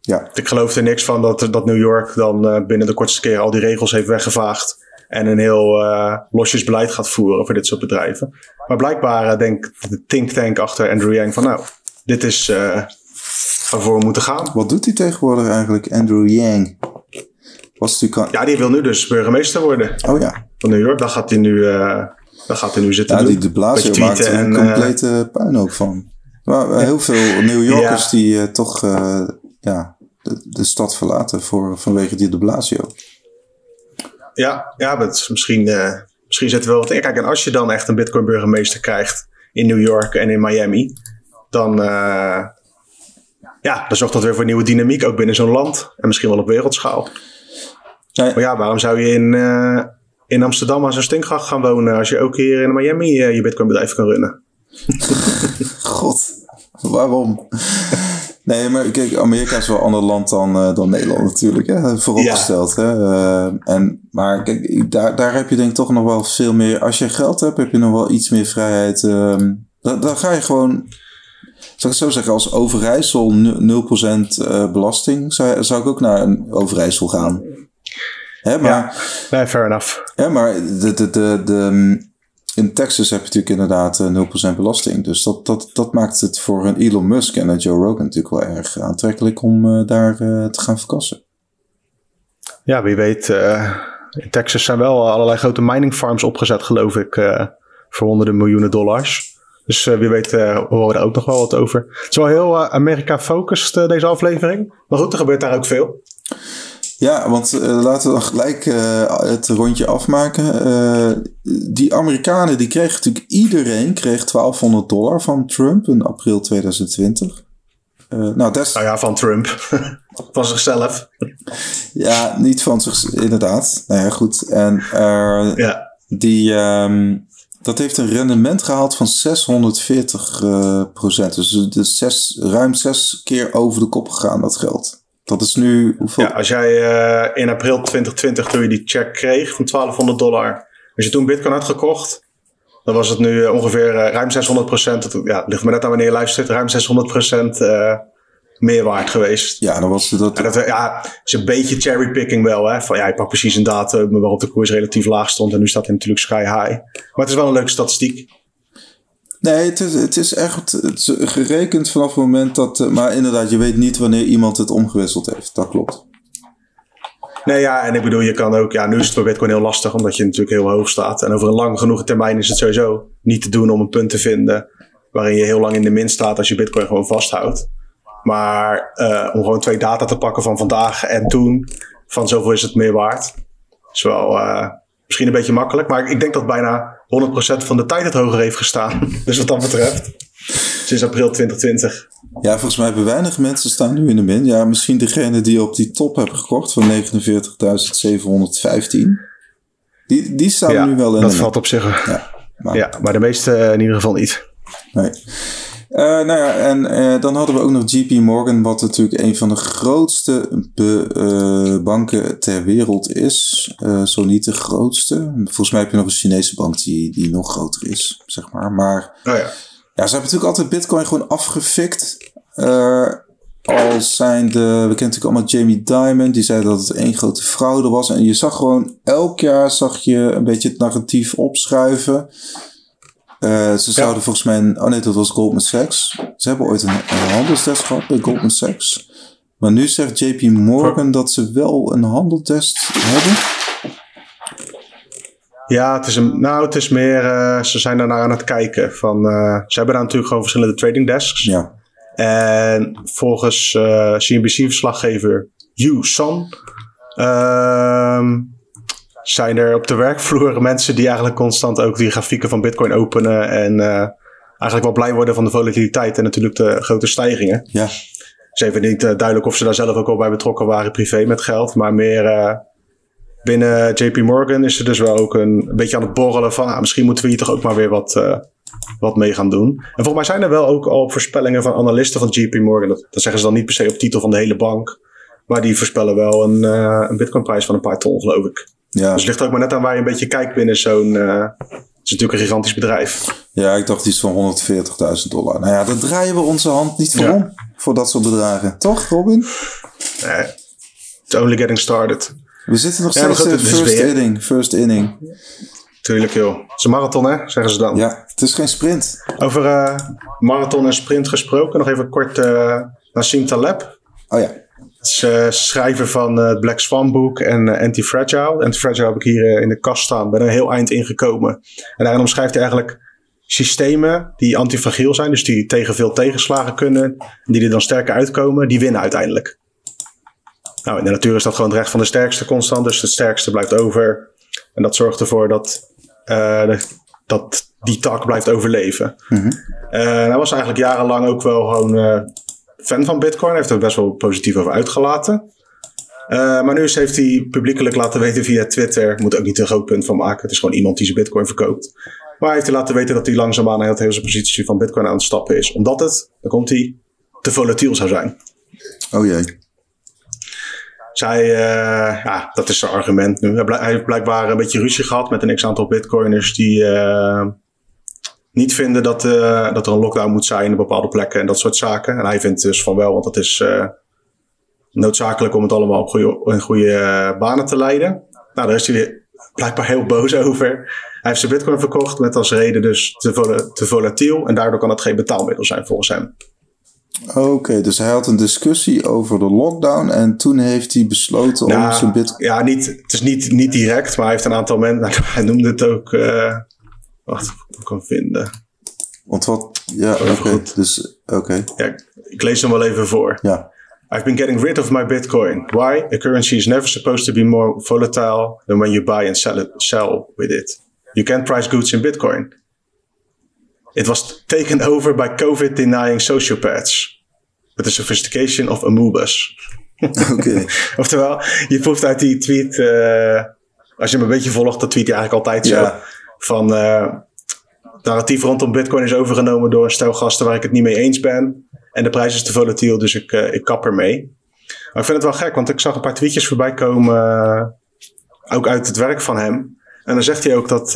Ja. Ik geloof er niks van dat, dat New York dan uh, binnen de kortste keer al die regels heeft weggevaagd. En een heel uh, losjes beleid gaat voeren voor dit soort bedrijven. Maar blijkbaar denkt de think tank achter Andrew Yang van nou, dit is waarvoor we moeten gaan. Wat doet hij tegenwoordig eigenlijk, Andrew Yang? Was ja, die wil nu dus burgemeester worden. Oh ja. Van New York. Daar gaat hij nu, uh, daar gaat hij nu zitten ja, doen. die de Blasio maakt er een complete uh, puinhoop van. Maar heel veel New Yorkers ja. die uh, toch ja, de, de, stad verlaten voor, vanwege die de Blasio. Ja, ja maar het is misschien, misschien zit er wel wat in. Kijk, en als je dan echt een Bitcoin burgemeester krijgt in New York en in Miami, dan ja, dan zorgt dat weer voor nieuwe dynamiek ook binnen zo'n land. En misschien wel op wereldschaal. Ja. Maar ja, waarom zou je in, uh, in Amsterdam aan zo'n stinkgracht gaan wonen... als je ook hier in Miami uh, je bitcoinbedrijf kan runnen? *laughs* God, waarom? Nee, maar kijk, Amerika is wel een ander land dan, uh, dan Nederland natuurlijk, hè? vooropgesteld. Ja. Hè? en, maar kijk, daar, daar heb je denk ik toch nog wel veel meer... Als je geld hebt, heb je nog wel iets meer vrijheid. dan, dan ga je gewoon zal ik het zo zeggen, als Overijssel 0% belasting, zou, zou ik ook naar een Overijssel gaan. Hè, maar, ja, nee, fair enough. Ja, maar de, de, de, de, in Texas heb je natuurlijk inderdaad 0% belasting. Dus dat, dat, dat maakt het voor een Elon Musk en een Joe Rogan natuurlijk wel erg aantrekkelijk om uh, daar uh, te gaan verkassen. Ja, wie weet. Uh, in Texas zijn wel allerlei grote mining farms opgezet, geloof ik, voor honderden miljoenen dollars. Dus wie weet horen we daar ook nog wel wat over. Het is wel heel Amerika-focused deze aflevering. Maar goed, er gebeurt daar ook veel. Ja, want laten we dan gelijk het rondje afmaken. die Amerikanen, die kregen natuurlijk iedereen kreeg 1200 dollar van Trump in april 2020. nou, des... nou ja, van Trump. *laughs* van zichzelf. ja, niet van zichzelf, inderdaad. Nou ja, goed. En ja. die... Um, dat heeft een rendement gehaald van 640 uh, procent. Dus, dus zes, ruim zes keer over de kop gegaan, dat geld. Dat is nu hoeveel? Ja, als jij uh, in april 2020, toen je die check kreeg van 1200 dollar, als je toen Bitcoin had gekocht, dan was het nu ongeveer uh, ruim 600 procent. Ja, ligt me net aan wanneer je luistert, ruim 600 procent meer waard geweest. Ja, dan was dat... Ja, dat ja, is een beetje cherrypicking wel. Hè? Van, ja, je pakt precies een datum waarop de koers relatief laag stond. En nu staat hij natuurlijk sky high. Maar het is wel een leuke statistiek. Nee, het is, het is echt gerekend vanaf het moment dat... Maar inderdaad, je weet niet wanneer iemand het omgewisseld heeft. Dat klopt. Nee, ja, en ik bedoel, je kan ook... Ja, nu is het voor Bitcoin heel lastig, omdat je natuurlijk heel hoog staat. En over een lang genoeg termijn is het sowieso niet te doen om een punt te vinden... waarin je heel lang in de min staat als je Bitcoin gewoon vasthoudt. Maar uh, om gewoon twee data te pakken van vandaag en toen, van zoveel is het meer waard. is wel uh, misschien een beetje makkelijk, maar ik denk dat bijna 100% van de tijd het hoger heeft gestaan. *laughs* dus wat dat betreft, sinds april 2020. Ja, volgens mij hebben weinig mensen staan nu in de min. Ja, misschien degene die op die top hebben gekocht van 49.715. Die, die staan ja, nu wel in dat de valt op zich. Ja, maar, ja, maar de meeste in ieder geval niet. Nee. Uh, nou ja, en uh, dan hadden we ook nog JP Morgan, wat natuurlijk een van de grootste be, uh, banken ter wereld is. zo niet de grootste. Volgens mij heb je nog een Chinese bank die, die nog groter is, zeg maar. Maar oh ja. ja, ze hebben natuurlijk altijd Bitcoin gewoon afgefikt. als zijn de, we kennen natuurlijk allemaal Jamie Dimon, die zei dat het één grote fraude was. En je zag gewoon, elk jaar zag je een beetje het narratief opschuiven. Uh, ze zouden volgens mij. oh nee, dat was Goldman Sachs. Ze hebben ooit een, een handelsdesk gehad bij Goldman Sachs. Maar nu zegt JP Morgan dat ze wel een handelsdesk hebben. Ja, het is, een, nou, het is meer. Uh, ze zijn daarnaar aan het kijken. Van, uh, ze hebben daar natuurlijk gewoon verschillende trading desks. Ja. En volgens CNBC-verslaggever Yu Son. Zijn er op de werkvloer *laughs* mensen die eigenlijk constant ook die grafieken van Bitcoin openen en uh, eigenlijk wel blij worden van de volatiliteit en natuurlijk de grote stijgingen. Ja. Het is even niet uh, duidelijk of ze daar zelf ook al bij betrokken waren privé met geld, maar meer uh, binnen JP Morgan is er dus wel ook een, een beetje aan het borrelen van ah, misschien moeten we hier toch ook maar weer wat, wat mee gaan doen. En volgens mij zijn er wel ook al voorspellingen van analisten van JP Morgan. Dat, dat zeggen ze dan niet per se op titel van de hele bank. Maar die voorspellen wel een, een bitcoinprijs van een paar ton, geloof ik. Ja. Dus het ligt ook maar net aan waar je een beetje kijkt binnen zo'n. Uh, het is natuurlijk een gigantisch bedrijf. Ja, ik dacht iets van 140.000 dollar. Nou ja, daar draaien we onze hand niet voor ja. om. Voor dat soort bedragen. Toch, Robin? Nee. It's only getting started. We zitten nog steeds in de first inning. First inning. Tuurlijk, joh. Het is een marathon, hè? Zeggen ze dan. Ja, het is geen sprint. Over uh, marathon en sprint gesproken. Nog even kort uh, Nassim Taleb. Oh ja. Schrijver van uh, het Black Swan boek en uh, Anti-Fragile. Anti-Fragile heb ik hier in de kast staan. Ben er een heel eind ingekomen. En daarin omschrijft hij eigenlijk systemen die antifragiel zijn. Dus die tegen veel tegenslagen kunnen. En die er dan sterker uitkomen. Die winnen uiteindelijk. Nou, in de natuur is dat gewoon het recht van de sterkste constant. Dus het sterkste blijft over. En dat zorgt ervoor dat, dat die tak blijft overleven. Mm-hmm. hij was eigenlijk jarenlang ook wel gewoon fan van Bitcoin. Hij heeft er best wel positief over uitgelaten. Uh, maar nu heeft hij publiekelijk laten weten via Twitter. Moet ook niet een groot punt van maken. Het is gewoon iemand die zijn Bitcoin verkoopt. Maar hij heeft hij laten weten dat hij langzaamaan heel zijn positie van Bitcoin aan het stappen is. Omdat het, dan komt hij, te volatiel zou zijn. Oh jee. Zij, uh, ja, dat is zijn argument nu. Hij heeft blijkbaar een beetje ruzie gehad met een x-aantal Bitcoiners die. Uh, niet vinden dat, uh, dat er een lockdown moet zijn in bepaalde plekken en dat soort zaken. En hij vindt dus van wel, want dat is uh, noodzakelijk om het allemaal op goede, in goede uh, banen te leiden. Nou, daar is hij blijkbaar heel boos over. Hij heeft zijn bitcoin verkocht met als reden dus te, vol te volatiel en daardoor kan het geen betaalmiddel zijn volgens hem. Oké, okay, dus hij had een discussie over de lockdown en toen heeft hij besloten nou, om zijn bitcoin... Ja, niet, het is niet, niet direct, maar hij heeft een aantal mensen... *laughs* Nou, hij noemde het ook... Wacht, of ik kan vinden. Want wat? Ja, oké. Okay. Dus, oké. Okay. Ja, ik lees hem wel even voor. Ja. I've been getting rid of my Bitcoin. Why? A currency is never supposed to be more volatile than when you buy and sell, it, sell with it. You can't price goods in Bitcoin. It was taken over by COVID-denying sociopaths. With the sophistication of amoebas. *laughs* Oké. Okay. *laughs* Oftewel, je proeft uit die tweet... Uh, als je hem een beetje volgt, dat tweet je eigenlijk altijd Ja. Van uh, narratief rondom Bitcoin is overgenomen door een stel gasten waar ik het niet mee eens ben. En de prijs is te volatiel, dus ik, uh, ik kap ermee. Maar ik vind het wel gek, want ik zag een paar tweetjes voorbij komen, uh, ook uit het werk van hem. En dan zegt hij ook dat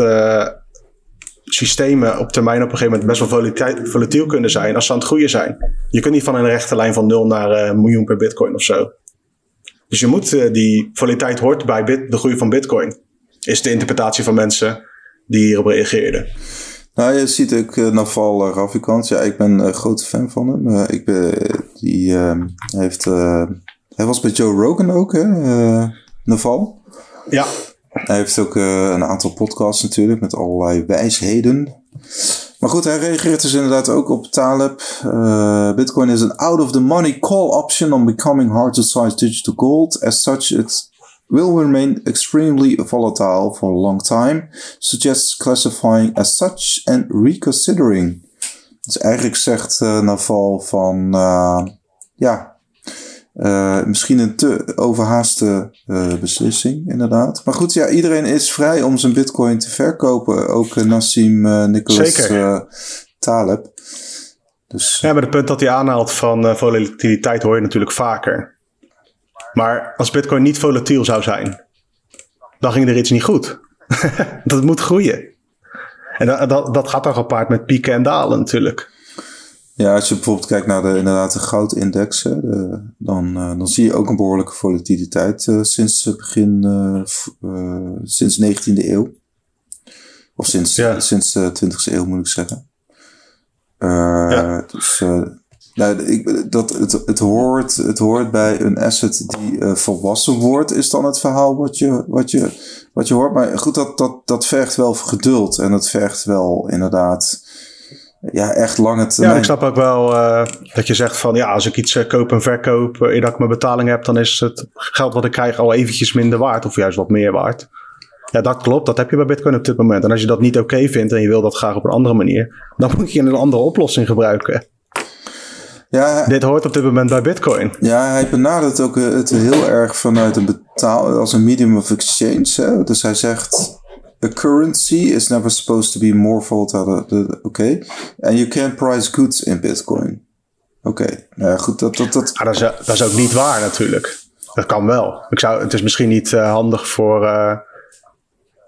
systemen op termijn op een gegeven moment best wel volatiel kunnen zijn als ze aan het groeien zijn. Je kunt niet van een rechte lijn van 0 naar een miljoen per bitcoin of zo. Dus je moet, die volatiliteit hoort bij de groei van bitcoin. Is de interpretatie van mensen die hierop reageerden. Nou, je ziet ook uh, Naval uh, Ravikant. Ja, ik ben een uh, grote fan van hem. Ik ben, die ehm, heeft... hij was bij Joe Rogan ook, hè? Naval. Ja. Hij heeft ook een aantal podcasts natuurlijk met allerlei wijsheden. Maar goed, hij reageert dus inderdaad ook op Taleb. Bitcoin is an out-of-the-money call option on becoming hard-to-size digital gold. As such, it will remain extremely volatile for a long time, suggests classifying as such and reconsidering. Dus eigenlijk zegt uh, Naval van, uh, ja, uh, misschien een te overhaaste beslissing, inderdaad. Maar goed, ja, iedereen is vrij om zijn bitcoin te verkopen. Ook Nassim Nicholas Taleb. Dus, ja, maar het punt dat hij aanhaalt van volatiliteit hoor je natuurlijk vaker. Maar als Bitcoin niet volatiel zou zijn, dan ging er iets niet goed. *laughs* dat moet groeien. En dat, dat, dat gaat dan gepaard met pieken en dalen natuurlijk. Ja, als je bijvoorbeeld kijkt naar de, inderdaad de goudindex, dan, uh, dan zie je ook een behoorlijke volatiliteit uh, sinds begin, uh, sinds 19e eeuw. Of sinds, ja. sinds de 20e eeuw moet ik zeggen. Ja. Dus nou, ik, dat, het, het, hoort, het hoort bij een asset die volwassen wordt, is dan het verhaal wat je, wat je, wat je hoort. Maar goed, dat, dat, dat vergt wel geduld en dat vergt wel inderdaad ja, echt lange termijn. Ja, ik snap ook wel uh, dat je zegt van ja, als ik iets uh, koop en verkoop uh, eer dat ik mijn betaling heb, dan is het geld wat ik krijg al eventjes minder waard of juist wat meer waard. Ja, dat klopt. Dat heb je bij Bitcoin op dit moment. En als je dat niet oké okay vindt en je wil dat graag op een andere manier, dan moet je een andere oplossing gebruiken. Ja, dit hoort op dit moment bij Bitcoin. Ja, hij benadert ook het heel erg vanuit een betaal als een medium of exchange. Hè? Dus hij zegt a currency is never supposed to be more volatile. Oké. Okay. And you can price goods in Bitcoin. Oké. Okay. Nou ja, goed. Dat, dat, dat... Ah, dat, is, dat is ook niet waar natuurlijk. Dat kan wel. Ik zou, het is misschien niet uh, handig voor uh,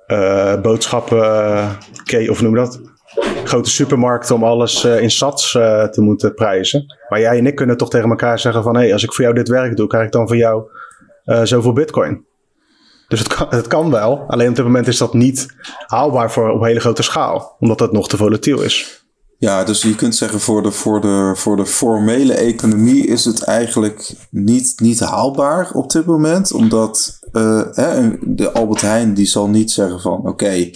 uh, boodschappen, of noem dat? Grote supermarkten om alles in sats te moeten prijzen. Maar jij en ik kunnen toch tegen elkaar zeggen van... hé, hey, als ik voor jou dit werk doe, krijg ik dan van jou zoveel bitcoin. Dus het kan, het kan wel. Alleen op dit moment is dat niet haalbaar voor op hele grote schaal. Omdat het nog te volatiel is. Ja, dus je kunt zeggen voor de, voor de, voor de formele economie is het eigenlijk niet, niet haalbaar op dit moment. Omdat uh, hè, de Albert Heijn die zal niet zeggen van oké,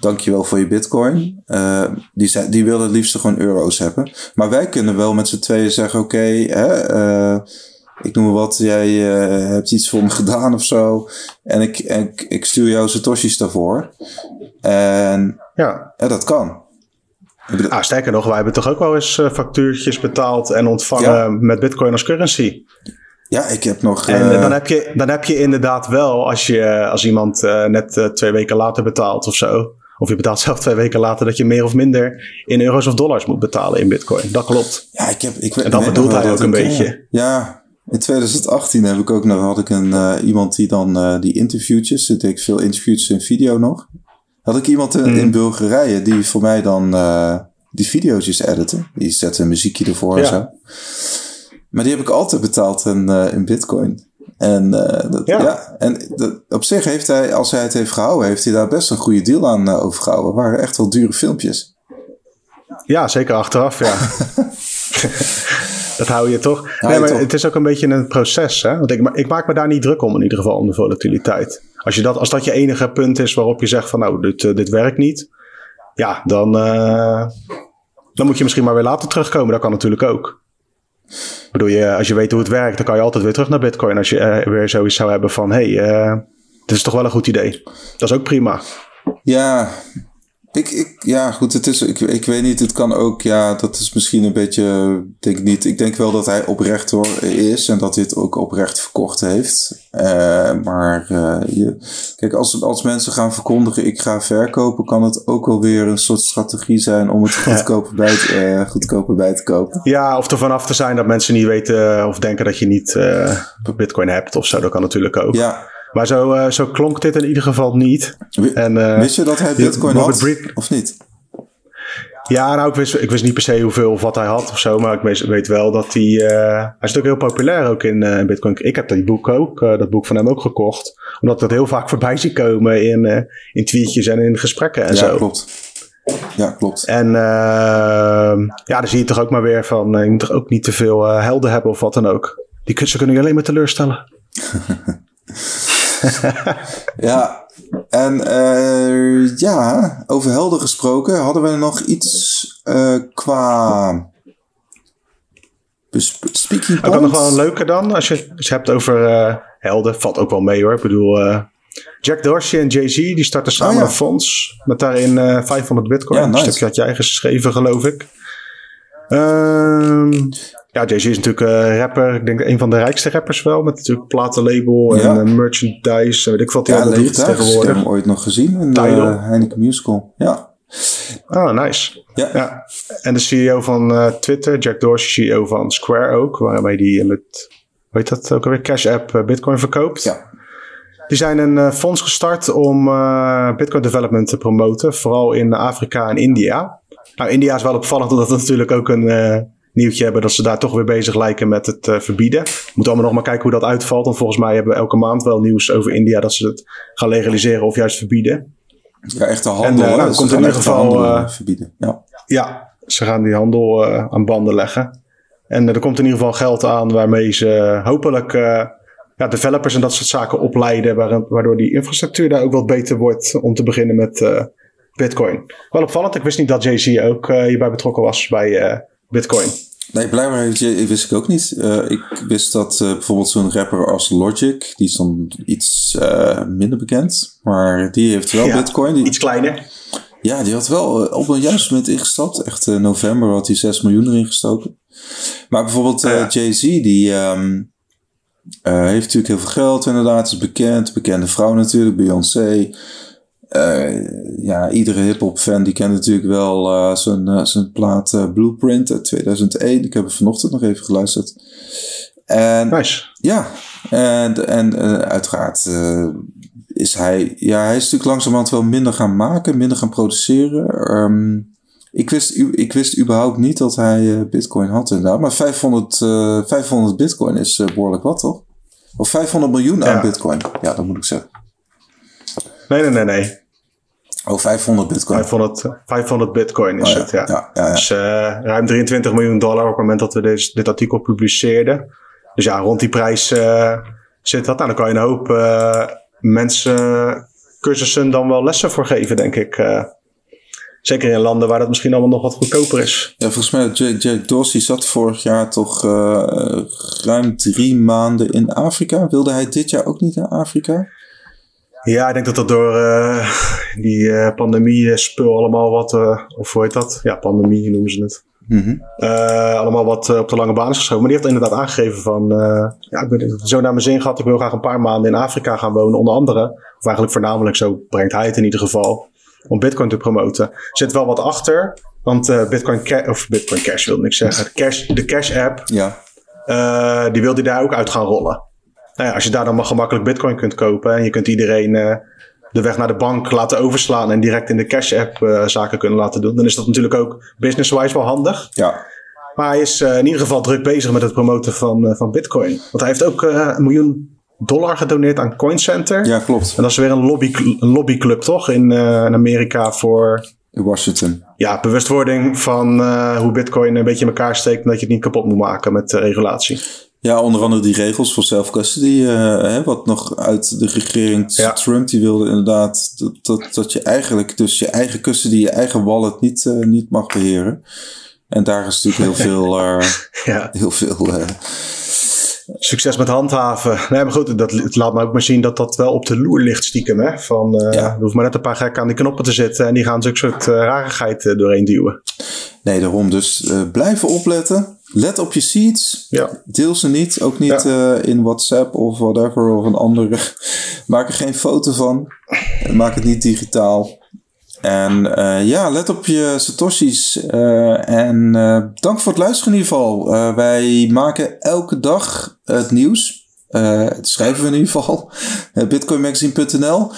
dankjewel voor je bitcoin. Uh, die, die willen het liefst gewoon euro's hebben. Maar wij kunnen wel met z'n tweeën zeggen oké, okay, uh, ik noem maar wat, jij uh, hebt iets voor me gedaan of zo. En ik, en ik, ik stuur jou satoshis daarvoor. En ja. dat kan. Ah, sterker nog, wij hebben toch ook wel eens factuurtjes betaald en ontvangen met bitcoin als currency. Ja, ik heb nog. En uh, dan, heb je, dan heb je inderdaad wel, als, je, als iemand net twee weken later betaalt of zo. Of je betaalt zelf twee weken later dat je meer of minder in euro's of dollars moet betalen in bitcoin. Dat klopt. Ja, ik heb. Ik, en dat bedoelt hij ook een beetje. Ja, in 2018 heb ik ook nog, had ik een, uh, iemand die dan uh, die interviewtjes, deed ik veel interviews in video nog. Had ik iemand in, mm. in Bulgarije die voor mij dan uh, die video's editen. Die zette een muziekje ervoor ja. en zo. Maar die heb ik altijd betaald in, in bitcoin. En, dat, ja. ja. en dat, op zich heeft hij, als hij het heeft gehouden, heeft hij daar best een goede deal aan overgehouden. Het waren echt wel dure filmpjes. Ja, zeker achteraf, ja. *laughs* dat hou je toch. nee, maar het is ook een beetje een proces. Hè? Want ik, ik, maak me daar niet druk om, in ieder geval, om de volatiliteit. Als, je dat, als dat je enige punt is waarop je zegt van nou, dit, uh, dit werkt niet. Ja, dan, uh, dan moet je misschien maar weer later terugkomen. Dat kan natuurlijk ook. Ik bedoel, je, als je weet hoe het werkt, dan kan je altijd weer terug naar Bitcoin. Als je uh, weer zoiets zou hebben van hé, hey, dit is toch wel een goed idee. Dat is ook prima. Ja, ik, ik, ja, goed, het is, ik, ik weet niet, het kan ook, ja, dat is misschien een beetje, denk niet, ik denk wel dat hij oprecht hoor, is en dat hij het ook oprecht verkocht heeft. Uh, maar uh, je, kijk, als, als mensen gaan verkondigen, ik ga verkopen, kan het ook wel weer een soort strategie zijn om het *laughs* goedkoper, bij, uh, goedkoper bij te kopen. Ja, of er vanaf te zijn dat mensen niet weten of denken dat je niet bitcoin hebt of zo, dat kan natuurlijk ook. Ja. Maar zo, uh, zo klonk dit in ieder geval niet. en, uh, wist je dat hij Bitcoin had? of niet? Ja, nou, ik wist, ik wist niet per se hoeveel of wat hij had of zo. Maar ik weet, weet wel dat hij. Uh, hij is natuurlijk heel populair ook in, in Bitcoin. Ik heb dat boek ook, dat boek van hem ook gekocht. Omdat ik dat heel vaak voorbij zie komen in, in tweetjes en in gesprekken en ja, zo. Ja, klopt. Ja, klopt. En ehm, ja, dan zie je toch ook maar weer van. je moet toch ook niet te veel helden hebben of wat dan ook. Die, ze kunnen je alleen maar teleurstellen. *laughs* *laughs* ja, en uh, ja, over helden gesproken, hadden we nog iets uh, qua speaking points? Ook nog wel een leuke dan, als je het hebt over uh, helden, valt ook wel mee hoor. Ik bedoel, Jack Dorsey en Jay-Z, die starten samen oh, ja. een fonds met daarin 500 bitcoin. Ja, nice. Stukje had jij geschreven, geloof ik. Ehm ja, Jay-Z is natuurlijk uh, rapper. Ik denk een van de rijkste rappers wel. Met natuurlijk platenlabel en ja. uh, merchandise. Weet ik wat hij ja, allemaal doet tegenwoordig. Ik heb hem ooit nog gezien in de Heineken Musical. Ja. Oh, nice. Ja. ja. En de CEO van uh, Twitter, Jack Dorsey, CEO van Square ook, waarmee die met, weet dat ook alweer, Cash App Bitcoin verkoopt. Ja. Die zijn een fonds gestart om Bitcoin development te promoten, vooral in Afrika en India. Nou, India is wel opvallend, omdat we natuurlijk ook een nieuwtje hebben dat ze daar toch weer bezig lijken met het verbieden. We moeten allemaal nog maar kijken hoe dat uitvalt, want volgens mij hebben we elke maand wel nieuws over India dat ze het gaan legaliseren of juist verbieden. Ja, echt de handel. En, uh, nou, komt in ieder geval uh, verbieden. Ja. ja, ze gaan die handel uh, aan banden leggen. En er komt in ieder geval geld aan waarmee ze hopelijk ja, developers en dat soort zaken opleiden, waardoor die infrastructuur daar ook wat beter wordt om te beginnen met Bitcoin. Wel opvallend, ik wist niet dat Jay-Z ook hierbij betrokken was bij Bitcoin. Nee, blijkbaar wist ik ook niet. Uh, ik wist dat uh, bijvoorbeeld zo'n rapper als Logic, die is dan iets uh, minder bekend, maar die heeft wel ja, Bitcoin. Die, iets kleiner. Ja, die had wel op een juist moment ingestapt. Echt in november had hij 6 miljoen erin gestoken. Maar bijvoorbeeld Ja. Jay-Z, die um, heeft natuurlijk heel veel geld inderdaad, is bekend. Bekende vrouw natuurlijk, Beyoncé. Uh, ja, iedere hip-hop fan die kent natuurlijk wel uh, zijn, uh, zijn plaat Blueprint uit 2001. Ik heb het vanochtend nog even geluisterd. En, nice. Ja, en, en uiteraard is hij, ja, hij is natuurlijk langzamerhand wel minder gaan maken, minder gaan produceren. Um, ik, wist, ik wist überhaupt niet dat hij Bitcoin had inderdaad. Maar 500, 500 Bitcoin is behoorlijk wat, toch? Of 500 miljoen aan ja. Bitcoin. Ja, dat moet ik zeggen. Nee, nee, nee, nee. Oh, 500 bitcoin. 500, 500 bitcoin is oh, ja. het, ja. ja, ja, ja. Dus uh, ruim 23 miljoen dollar op het moment dat we dit, dit artikel publiceerden. Dus ja, rond die prijs uh, zit dat. Nou, dan kan je een hoop uh, mensen cursussen dan wel lessen voor geven, denk ik. zeker in landen waar dat misschien allemaal nog wat goedkoper is. Ja, volgens mij, Jack, Jack Dorsey zat vorig jaar toch ruim drie maanden in Afrika. Wilde hij dit jaar ook niet naar Afrika? Ja, ik denk dat dat door uh, die uh, pandemie-spul allemaal wat, uh, of hoe heet dat? Ja, pandemie noemen ze het. Mm -hmm. allemaal wat op de lange baan is geschoven. Maar die heeft inderdaad aangegeven van, ja, ik ben zo naar mijn zin gehad. Ik wil graag een paar maanden in Afrika gaan wonen, onder andere. Of eigenlijk voornamelijk, zo brengt hij het in ieder geval, om Bitcoin te promoten. Er zit wel wat achter, want Bitcoin, Ca of Bitcoin Cash wil ik zeggen. De Cash, de Cash app, ja. die wilde hij daar ook uit gaan rollen. Nou ja, als je daar dan maar gemakkelijk bitcoin kunt kopen en je kunt iedereen uh, de weg naar de bank laten overslaan en direct in de cash app uh, zaken kunnen laten doen, dan is dat natuurlijk ook business-wise wel handig. Ja. Maar hij is uh, in ieder geval druk bezig met het promoten van, van bitcoin. Want hij heeft ook een miljoen dollar gedoneerd aan Coin Center. Ja, klopt. En dat is weer een, lobby, een lobbyclub toch in, in Amerika voor... In Washington. Ja, bewustwording van hoe bitcoin een beetje in elkaar steekt en dat je het niet kapot moet maken met regulatie. Ja, onder andere die regels voor self-custody, uh, wat nog uit de regering ja. Trump, die wilde inderdaad dat, dat, dat je eigenlijk dus je eigen custody, je eigen wallet niet, uh, niet mag beheren. En daar is natuurlijk heel veel, uh, *laughs* ja. heel veel Succes met handhaven. Nee, maar goed, dat, het laat me ook maar zien dat dat wel op de loer ligt stiekem. Hè? Van, uh, Ja. Er hoeft maar net een paar gekken aan die knoppen te zitten en die gaan zulke soort uh, rarigheid uh, doorheen duwen. Nee, daarom dus blijven opletten. Let op je seeds. Ja. Deel ze niet. Ook niet Ja. uh, in WhatsApp of whatever of een andere. *laughs* Maak er geen foto van. Maak het niet digitaal. En uh, ja, let op je Satoshi's. Uh, en dank voor het luisteren in ieder geval. Wij maken elke dag het nieuws. Dat schrijven we in ieder geval. Bitcoinmagazine.nl.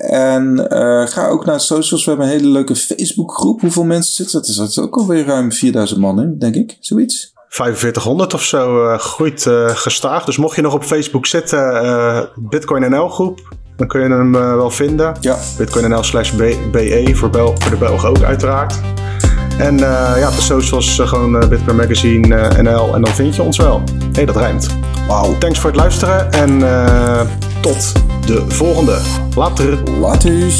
En uh, ga ook naar socials. We hebben een hele leuke Facebookgroep. Hoeveel mensen zitten er? Er zit ook alweer ruim 4000 man in, denk ik. Zoiets. 4500 of zo uh, groeit uh, gestaag. Dus mocht je nog op Facebook zitten, uh, Bitcoin NL groep, dan kun je hem wel vinden. Ja. Bitcoin NL slash BE voor, Bel voor de Belgen ook uiteraard. En ja, op de socials gewoon Bitcoin Magazine NL en dan vind je ons wel. Hé, hey, dat rijmt. Wauw. Thanks voor het luisteren en tot de volgende. Later. Later.